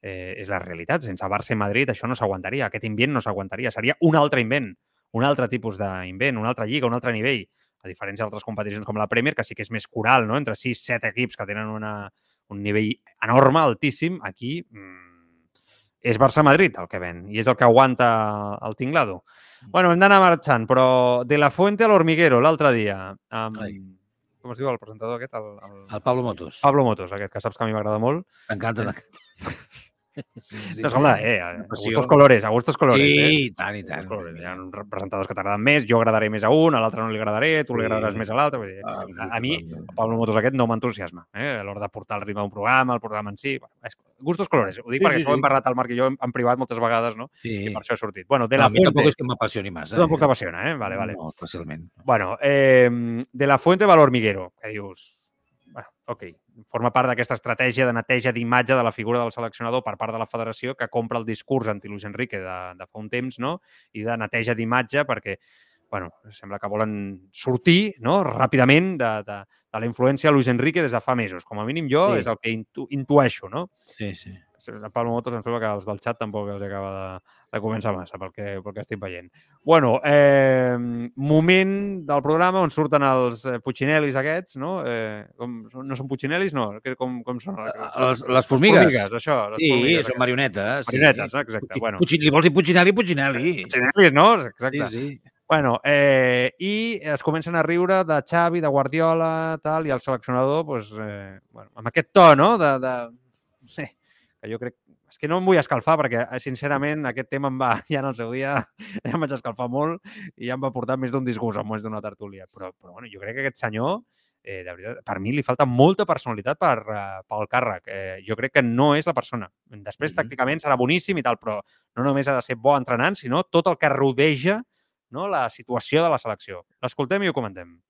eh, és la realitat. Sense Barça i Madrid això no s'aguantaria, aquest invent no s'aguantaria, seria un altre invent, un altre tipus d'invent, una altra lliga, un altre nivell a diferència d'altres competicions com la Premier, que sí que és més coral, no? entre 6-7 equips que tenen una, un nivell enorme, altíssim, aquí mmm, és Barça-Madrid el que ven i és el que aguanta el tinglado. Mm. Bueno, hem d'anar marxant, però de la Fuente a l'Hormiguero l'altre dia, amb, Ai. Com es diu el presentador aquest? El, el... el Pablo Motos. Pablo Motos, aquest, que saps que a mi m'agrada molt. M'encanta. Eh? Sí, no, escolta, eh, a gustos colores, a gustos colores. Sí, eh? i tant, i tant. Hi ha presentadors que t'agraden més, jo agradaré més a un, a l'altre no li agradaré, tu li agradaràs més a l'altre. Ah, sí, a, a mi, el Pablo Motos aquest no m'entusiasma, eh? a l'hora de portar el ritme d'un programa, el programa en si. Bueno, gustos colores, ho dic sí, perquè sí, això sí. ho hem parlat al Marc i jo en, en privat moltes vegades, no? Sí. I per això he sortit. Bueno, de la no, Fuente... A mi tampoc és que m'apassioni massa. Eh? Tampoc t'apassiona, eh? Vale, vale. No, fàcilment. Bueno, eh, de la Fuente Valor Miguero, que dius, ok, forma part d'aquesta estratègia de neteja d'imatge de la figura del seleccionador per part de la federació que compra el discurs anti-Luis Enrique de, de fa un temps, no? I de neteja d'imatge perquè bueno, sembla que volen sortir no? ràpidament de, de, de la influència de Luis Enrique des de fa mesos. Com a mínim jo sí. és el que intu, intueixo, no? Sí, sí. Pablo Motos em sembla que els del xat tampoc els acaba de, de començar massa, pel que, pel que estic veient. Bueno, eh, moment del programa on surten els eh, aquests, no? Eh, com, no són Puccinellis, no? Com, com són? Les, les formigues. Les formigues, això. Les sí, formigues, són marionetes. Marionetes, sí. exacte. Pucci, Bueno. Pucci, li vols dir Puccinelli? Puccinelli. Puccinellis, no? Exacte. Sí, sí. Bueno, eh, i es comencen a riure de Xavi, de Guardiola, tal, i el seleccionador, pues, eh, bueno, amb aquest to, no?, de, de... No sé, que jo crec... És que no em vull escalfar perquè, eh, sincerament, aquest tema em va, ja en el seu dia, ja em vaig escalfar molt i ja em va portar més d'un disgust, més d'una tertúlia. Però, però bueno, jo crec que aquest senyor, eh, de veritat, per mi li falta molta personalitat per, uh, pel càrrec. Eh, jo crec que no és la persona. Després, Mhm. tàcticament, serà boníssim i tal, però no només ha de ser bo entrenant, sinó tot el que rodeja no, la situació de la selecció. L'escoltem i ho comentem.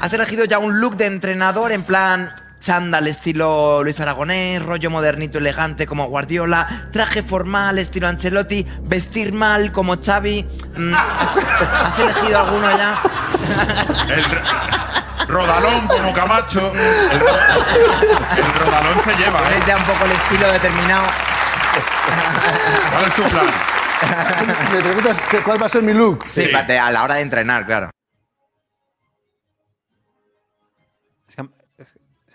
Has elegido ya un look de entrenador en plan chándal estilo Luis Aragonés, rollo modernito elegante como Guardiola, traje formal estilo Ancelotti, vestir mal como Xavi. Mm, ¿Has, has elegido alguno ya? El rodalón como Camacho. El, el rodalón se lleva, ¿eh? ¿Tienes ya un poco el estilo determinado? ¿Cuál es tu plan? Me preguntas cuál va a ser mi look. Sí, Sí. a la hora de entrenar, claro.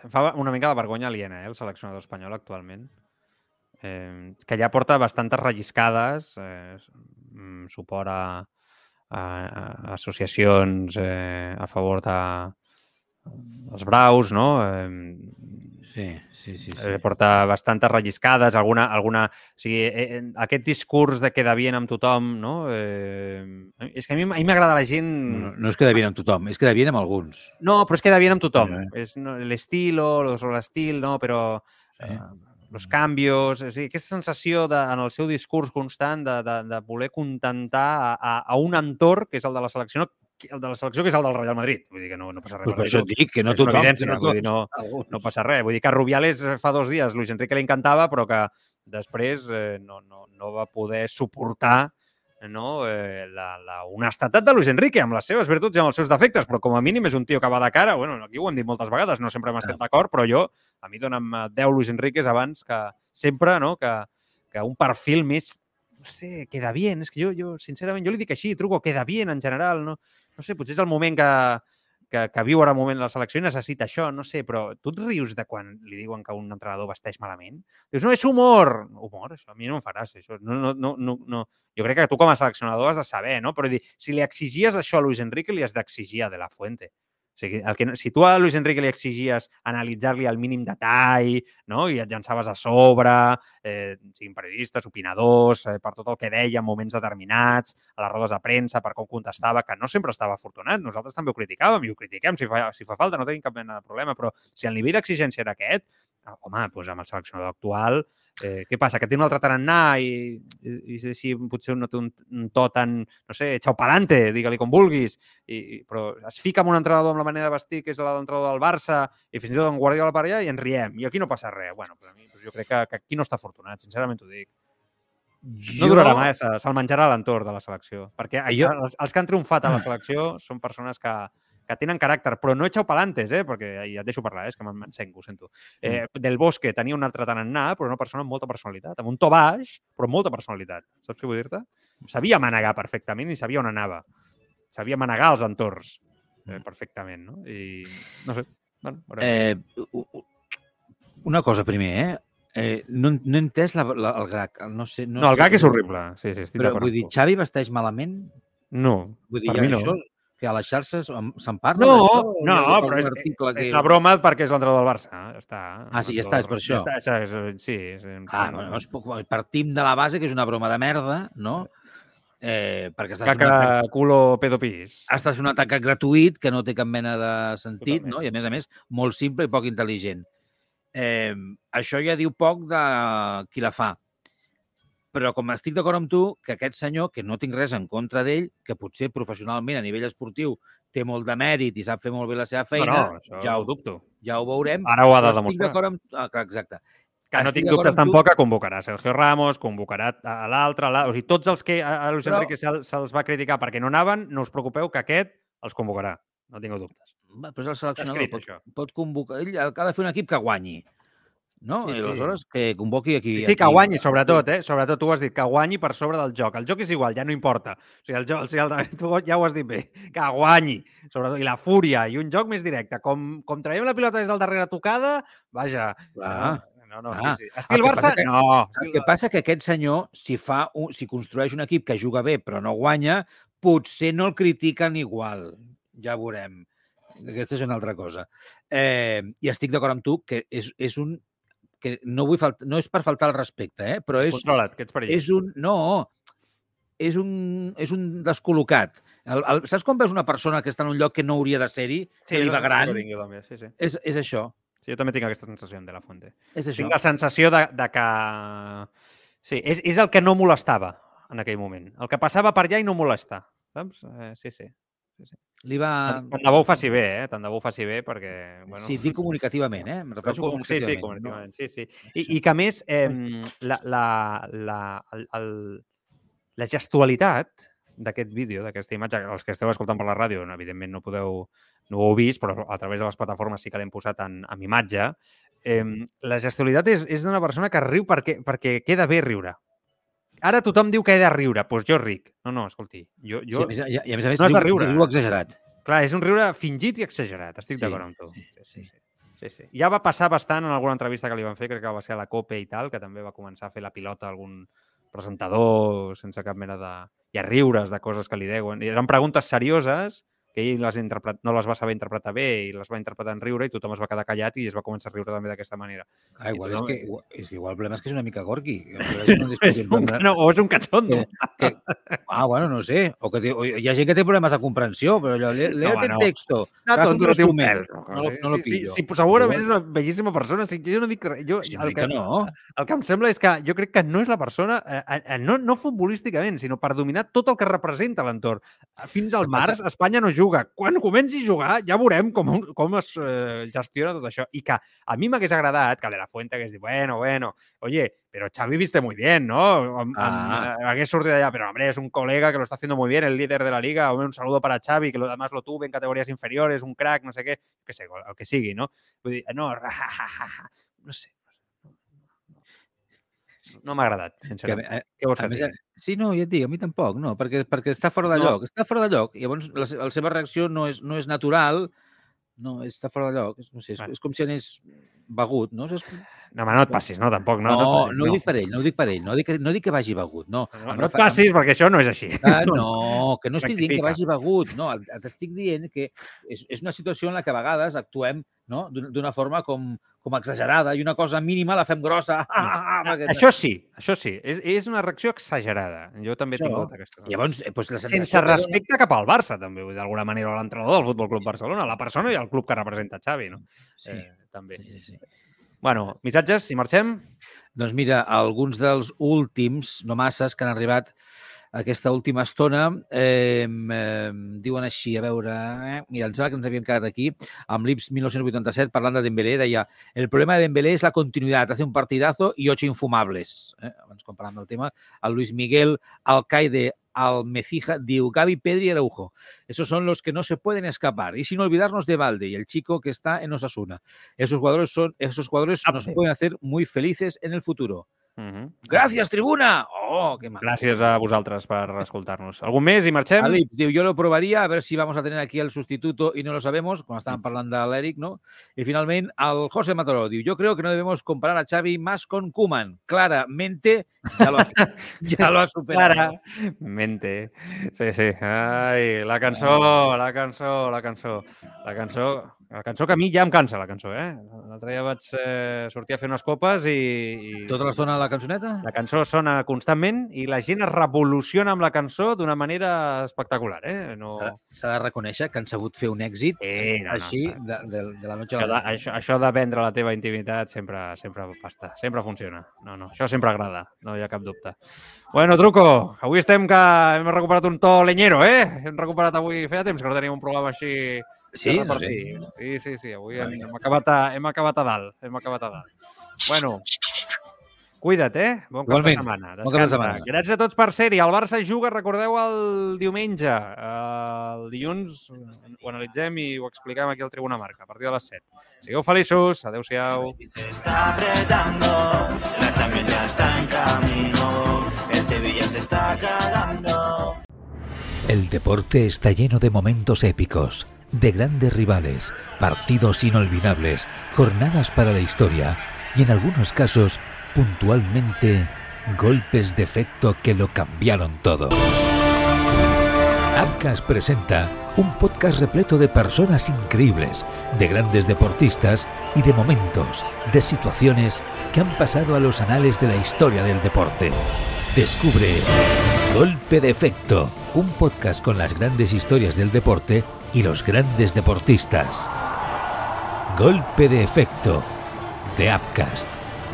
Em fa una mica de vergonya aliena, eh, el seleccionador espanyol actualment. Eh, que ja porta bastantes relliscades, eh, suport a, a, a associacions eh, a favor de dels braus, no? Eh, Sí, sí, sí. sí. eh, porta bastantes relliscades, alguna... alguna o sigui, eh, eh, aquest discurs de quedar bien amb tothom, no? Eh, és que a mi, a mi m'agrada la gent... No, no és que devien amb tothom, és que devien amb alguns. No, però és que queda bien amb tothom. Eh. És no, l'estilo, los- l'estil, no? Però Sí. eh, los canvios... O sigui, aquesta sensació de, en el seu discurs constant de, de, de voler contentar a, a, a un entorn, que és el de la selecció, no, el de la selecció, que és el del Real Madrid. Vull dir que no, no passa res. Pues per això et dic que no tothom. evidència, que vull dir, no-. No passa res. Vull dir que a Rubiales eh, fa dos dies Luis Enrique li encantava, però que després eh, no, no, no va poder suportar no, eh, la, la honestedat de Luis Enrique amb les seves virtuts i amb els seus defectes, però com a mínim és un tio que va de cara. Bueno, aquí ho hem dit moltes vegades, no sempre hem estat d'acord, però jo, a mi dona'm eh, 10 Luis Enriques abans que sempre, no, que, que un perfil més, no sé, queda bien. És que jo, jo sincerament, jo li dic així, truco, queda bien en general, no? No sé, potser és el moment que, que, que viu ara moment la selecció i necessita això, no sé, però tu et rius de quan li diuen que un entrenador vesteix malament? Dius, no, és humor! Humor? Això a mi no em faràs, això. No, no, no, no, no. Jo crec que tu com a seleccionador has de saber, no? Però dir, si li exigies això a Luis Enrique, li has d'exigir a De La Fuente. O sigui, el que, si tu a Luis Enrique li exigies analitzar-li al mínim detall no? i et llançaves a sobre, eh, siguin periodistes, opinadors, eh, per tot el que deia en moments determinats, a les rodes de premsa, per com contestava, que no sempre estava afortunat. Nosaltres també ho criticàvem i ho critiquem si fa, si fa falta, no tenim cap mena de problema, però si el nivell d'exigència era aquest, home, doncs amb el seleccionador actual, eh, què passa? Que té un altre tarannà i, i, i si- potser no té un, un to tan, no sé, xaupalante, digue-li com vulguis, i, i, però es fica amb un entrenador amb la manera de vestir que és la d'entrenador del Barça i fins i tot en Guardiola per allà i ens riem. I aquí no passa res. Bueno, per a mi, doncs jo crec que, que aquí no està afortunat, sincerament t'ho dic. No durarà mai, se- se'l menjarà l'entorn de la selecció. Perquè Jo- jo... els, els que han triomfat a la selecció són persones que, que tenen caràcter, però no xaupalantes, eh? perquè ja et deixo parlar, eh? és que me'n- m'encenc, ho sento. Eh, del Bosque tenia un altre tarannà, però una persona amb molta personalitat, amb un to baix, però amb molta personalitat. Saps què vull dir-te? Sabia manegar perfectament i sabia on anava. Sabia manegar els entorns eh, perfectament, no? I no sé, bueno, veurem. Eh, una cosa primer, eh? eh no, no he entès la, la, el GAC. No, sé, no, no, el sé gag és horrible. Sí, sí, estic Però vull dir. Xavi vesteix malament? No, Vull dir, Per mi no. això, que a les xarxes se'n parla No, no, algun però és, que... és la broma perquè és l'entrenador del Barça. Ja està. Ah, sí, ja està, és per això. Ja està, és, és, sí. És, Ah, bueno, es, partim de la base que és una broma de merda, no? Eh, perquè estàs un atac, Caca, culo, pedo, pis. estàs un atac gratuït que no té cap mena de sentit, Totalment. no? I a més a més, molt simple i poc intel·ligent. Eh, això ja diu poc de qui la fa. Però com estic d'acord amb tu, que aquest senyor, que no tinc res en contra d'ell, que potser professionalment a nivell esportiu té molt de mèrit i sap fer molt bé la seva feina, no, no, això ja, ho dubto. ja ho veurem. Ara ho ha de estic demostrar. amb... Ah, clar, exacte. Que no estic tinc dubtes tampoc que convocarà Sergio Ramos, convocarà a l'altre. O sigui, tots els que a Luis Però- Enrique se'l- se'ls va criticar perquè no anaven, no us preocupeu que aquest els convocarà. No tingueu dubtes. Però és el seleccionador. escrit, Pot, això. pot convocar... Ell ha de fer un equip que guanyi. No? Sí, I sí. aleshores que convoqui aquí... Sí, que aquí- guanyi, sobretot, eh? Sobretot tu ho has dit, que guanyi per sobre del joc. El joc és igual, ja no importa. O sigui, el joc, o sigui, el, tu ja ho has dit bé, que guanyi, sobretot, i la fúria, i un joc més directe. Com, com traiem la pilota des del darrere tocada, vaja, Clar. no, no, Clar. sí, sí. El Estil que Barça, que- no. El que passa que aquest senyor, si, fa un, si construeix un equip que juga bé però no guanya, potser no el critiquen igual. Ja veurem. Aquesta és una altra cosa. Eh, I estic d'acord amb tu que és, és un que no, vull falt, no és per faltar el respecte, eh? però és, Controla't, que ets perillós. és un... No, és un, és un descol·locat. El, el, saps quan veus una persona que està en un lloc que no hauria de ser-hi, Sí, que li va gran? jo també, sí, sí. És, és això. Sí, jo també tinc aquesta sensació de la Fuente. És això. Tinc la sensació de, de que... Sí, és, és el que no molestava en aquell moment. El que passava per allà i no molesta. Saps? Eh, sí, sí. Li va... Tant tant de bo ho faci bé, eh? Tant de bo ho faci bé perquè... Bueno, Sí, dic comunicativament, eh? Em Però refereixo com- sí, sí, comunicativament. comunicativament, sí, sí. I, I que a més, eh, la, la, la, el, el, la gestualitat d'aquest vídeo, d'aquesta imatge, els que esteu escoltant per la ràdio, no, evidentment no podeu no ho heu vist, però a través de les plataformes sí que l'hem posat en, en imatge. Eh, la gestualitat és, és d'una persona que riu perquè, perquè queda bé riure. Ara tothom diu que he de riure, doncs jo ric. No, no, escolti, jo, Sí, jo, a més, i, i a més a més, No has de riure. diu exagerat. Clar, és un riure fingit i exagerat, estic Sí, d'acord amb tu. sí, Sí, sí. Sí, sí. Ja va passar bastant en alguna entrevista que li van fer, crec que va ser a la COPE i tal, que també va començar a fer la pilota algun presentador sense cap mena de... i a riures de coses que li deuen. I eren preguntes serioses que ell les interpret... no les va saber interpretar bé i les va interpretar en riure i tothom es va quedar callat i es va començar a riure també d'aquesta manera. Ah, igual, I és tothom- que, igual, és que igual el problema és que és una mica gorqui. És un, no, o és un cachondo. Que, que, ah, bueno, no sé. O que té, o hi ha gent que té problemes de comprensió, però allò, lé- léete home, no. el texto. No, tonto, no té un pèl. No, lo- no lo sí, sí, pillo. sí, però segurament és una bellíssima persona. Sí, jo no dic res. Jo, Sí, el, que no. el que em sembla és que jo crec que no és la persona, eh, eh, no, no futbolísticament, sinó per dominar tot el que representa l'entorn. Fins al març, Espanya no juga. Quan comenci a jugar, ja veurem com, com es eh, gestiona tot això. I que a mi m'hagués agradat que de la Fuente hagués dit, bueno, bueno, oye, pero Xavi viste muy bien, ¿no? Ah. eh, hagués d'allà, pero hombre, es un colega que lo está haciendo muy bien, el líder de la liga, hombre, un saludo para Xavi, que lo, además lo tuve en categorías inferiores, un crack, no sé què, que sé, el que sigui, no? Dir, no, no sé. No m'ha agradat, Que, sincerament. a, Què vols a que més? Sí, no, ja et dic, a mi tampoc, no, perquè, perquè està fora de No. lloc. Està fora de lloc. Llavors la, la seva reacció no és, no és natural, no, està fora de lloc. És, no sé, és, és com si anés begut, no? És, No, home, no et passis, no, tampoc. No, no, no, no, no, ho dic per ell, no ho dic per ell, no dic, que- no dic que vagi begut, no. No, Em no et em- passis, perquè això no és així. Ah, no, que no estic dient que vagi begut, no, t'estic dient que és, és una situació en la que a vegades actuem no, d'una forma com, com exagerada i una cosa mínima la fem grossa. Ah, perquè... Això sí, això sí. És, és una reacció exagerada. Jo també Això. tingut aquesta. Llavors, eh, doncs la Sense respecte cap al Barça, també, d'alguna manera, o a l'entrenador del Futbol Club Barcelona, la persona i el club que representa Xavi, no? Sí, Eh, també. sí, sí. Bueno, missatges, si marxem? Doncs mira, alguns dels últims, no masses, que han arribat aquesta última estona, eh, eh, diuen així, a veure... Eh, mira, em sembla que ens havíem quedat aquí, amb l'Ips 1987, parlant de Dembélé, deia el problema de Dembélé es la continuidad, hace un partidazo y ocho infumables. Eh? Abans, quan parlàvem del tema, el Luis Miguel Alcaide Almecija diu Gaby, Pedri y Araujo. Esos son los que no se pueden escapar. Y sin olvidarnos de Valde y el chico que está en Osasuna. Esos jugadores, son, esos jugadores nos Ape. pueden hacer muy felices en el futuro. Uh -huh. Gràcies, tribuna! Oh. Gràcies a vosaltres per escoltar-nos. Algun més i marxem? Diu, yo lo probaría a ver si vamos a tener aquí el sustituto y no lo sabemos, cuando estaban hablando de l'Eric, ¿no? Y finalmente, al José Mataró, diu, yo creo que no debemos comparar a Xavi más con Kuman. Claramente, ya lo ha, ya lo ha superado. Claramente. Sí, sí. Ai, la cançó, la cançó, la cançó. La cançó, la cançó que a mi ja em cansa, la cançó, eh? L'altre dia vaig eh, sortir a fer unes copes i... i... Tota l'estona la cançoneta? La cançó sona constantment i la gent es revoluciona amb la cançó d'una manera espectacular, eh? No... S'ha de- reconèixer que han sabut fer un èxit Sí, no, no, així està- de, de, de la noche a la mañana. això, això de vendre la teva intimitat sempre, sempre pasta, sempre funciona. No, no, això sempre agrada, no hi ha cap dubte. Bueno, Truco, avui estem que hem recuperat un to leñero, eh? Hem recuperat avui, feia temps que no teníem un programa així Sí, de no sé. repartir. Sí, sí, sí, avui hem, hem, acabat a, hem acabat a dalt, hem acabat a dalt. Bueno, Cuida't, eh? Bon cap Igualment. de setmana. Bon cap de Descansa. setmana. Gràcies a tots per ser-hi. El Barça juga, recordeu, el diumenge. El dilluns ho analitzem i ho expliquem aquí al Tribuna Marca, a partir de les 7. Sigueu feliços. Adéu-siau. Se está apretando, la Champions ya está en camino, el Sevilla se está cagando. El deporte está lleno de momentos épicos, de grandes rivales, partidos inolvidables, jornadas para la historia y en algunos casos, puntualmente, golpes de efecto que lo cambiaron todo. Abcas presenta un podcast repleto de personas increíbles, de grandes deportistas y de momentos, de situaciones que han pasado a los anales de la historia del deporte. Descubre Golpe de Efecto, un podcast con las grandes historias del deporte y los grandes deportistas. Golpe de Efecto, de Upcast,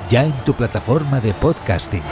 ya en tu plataforma de podcasting.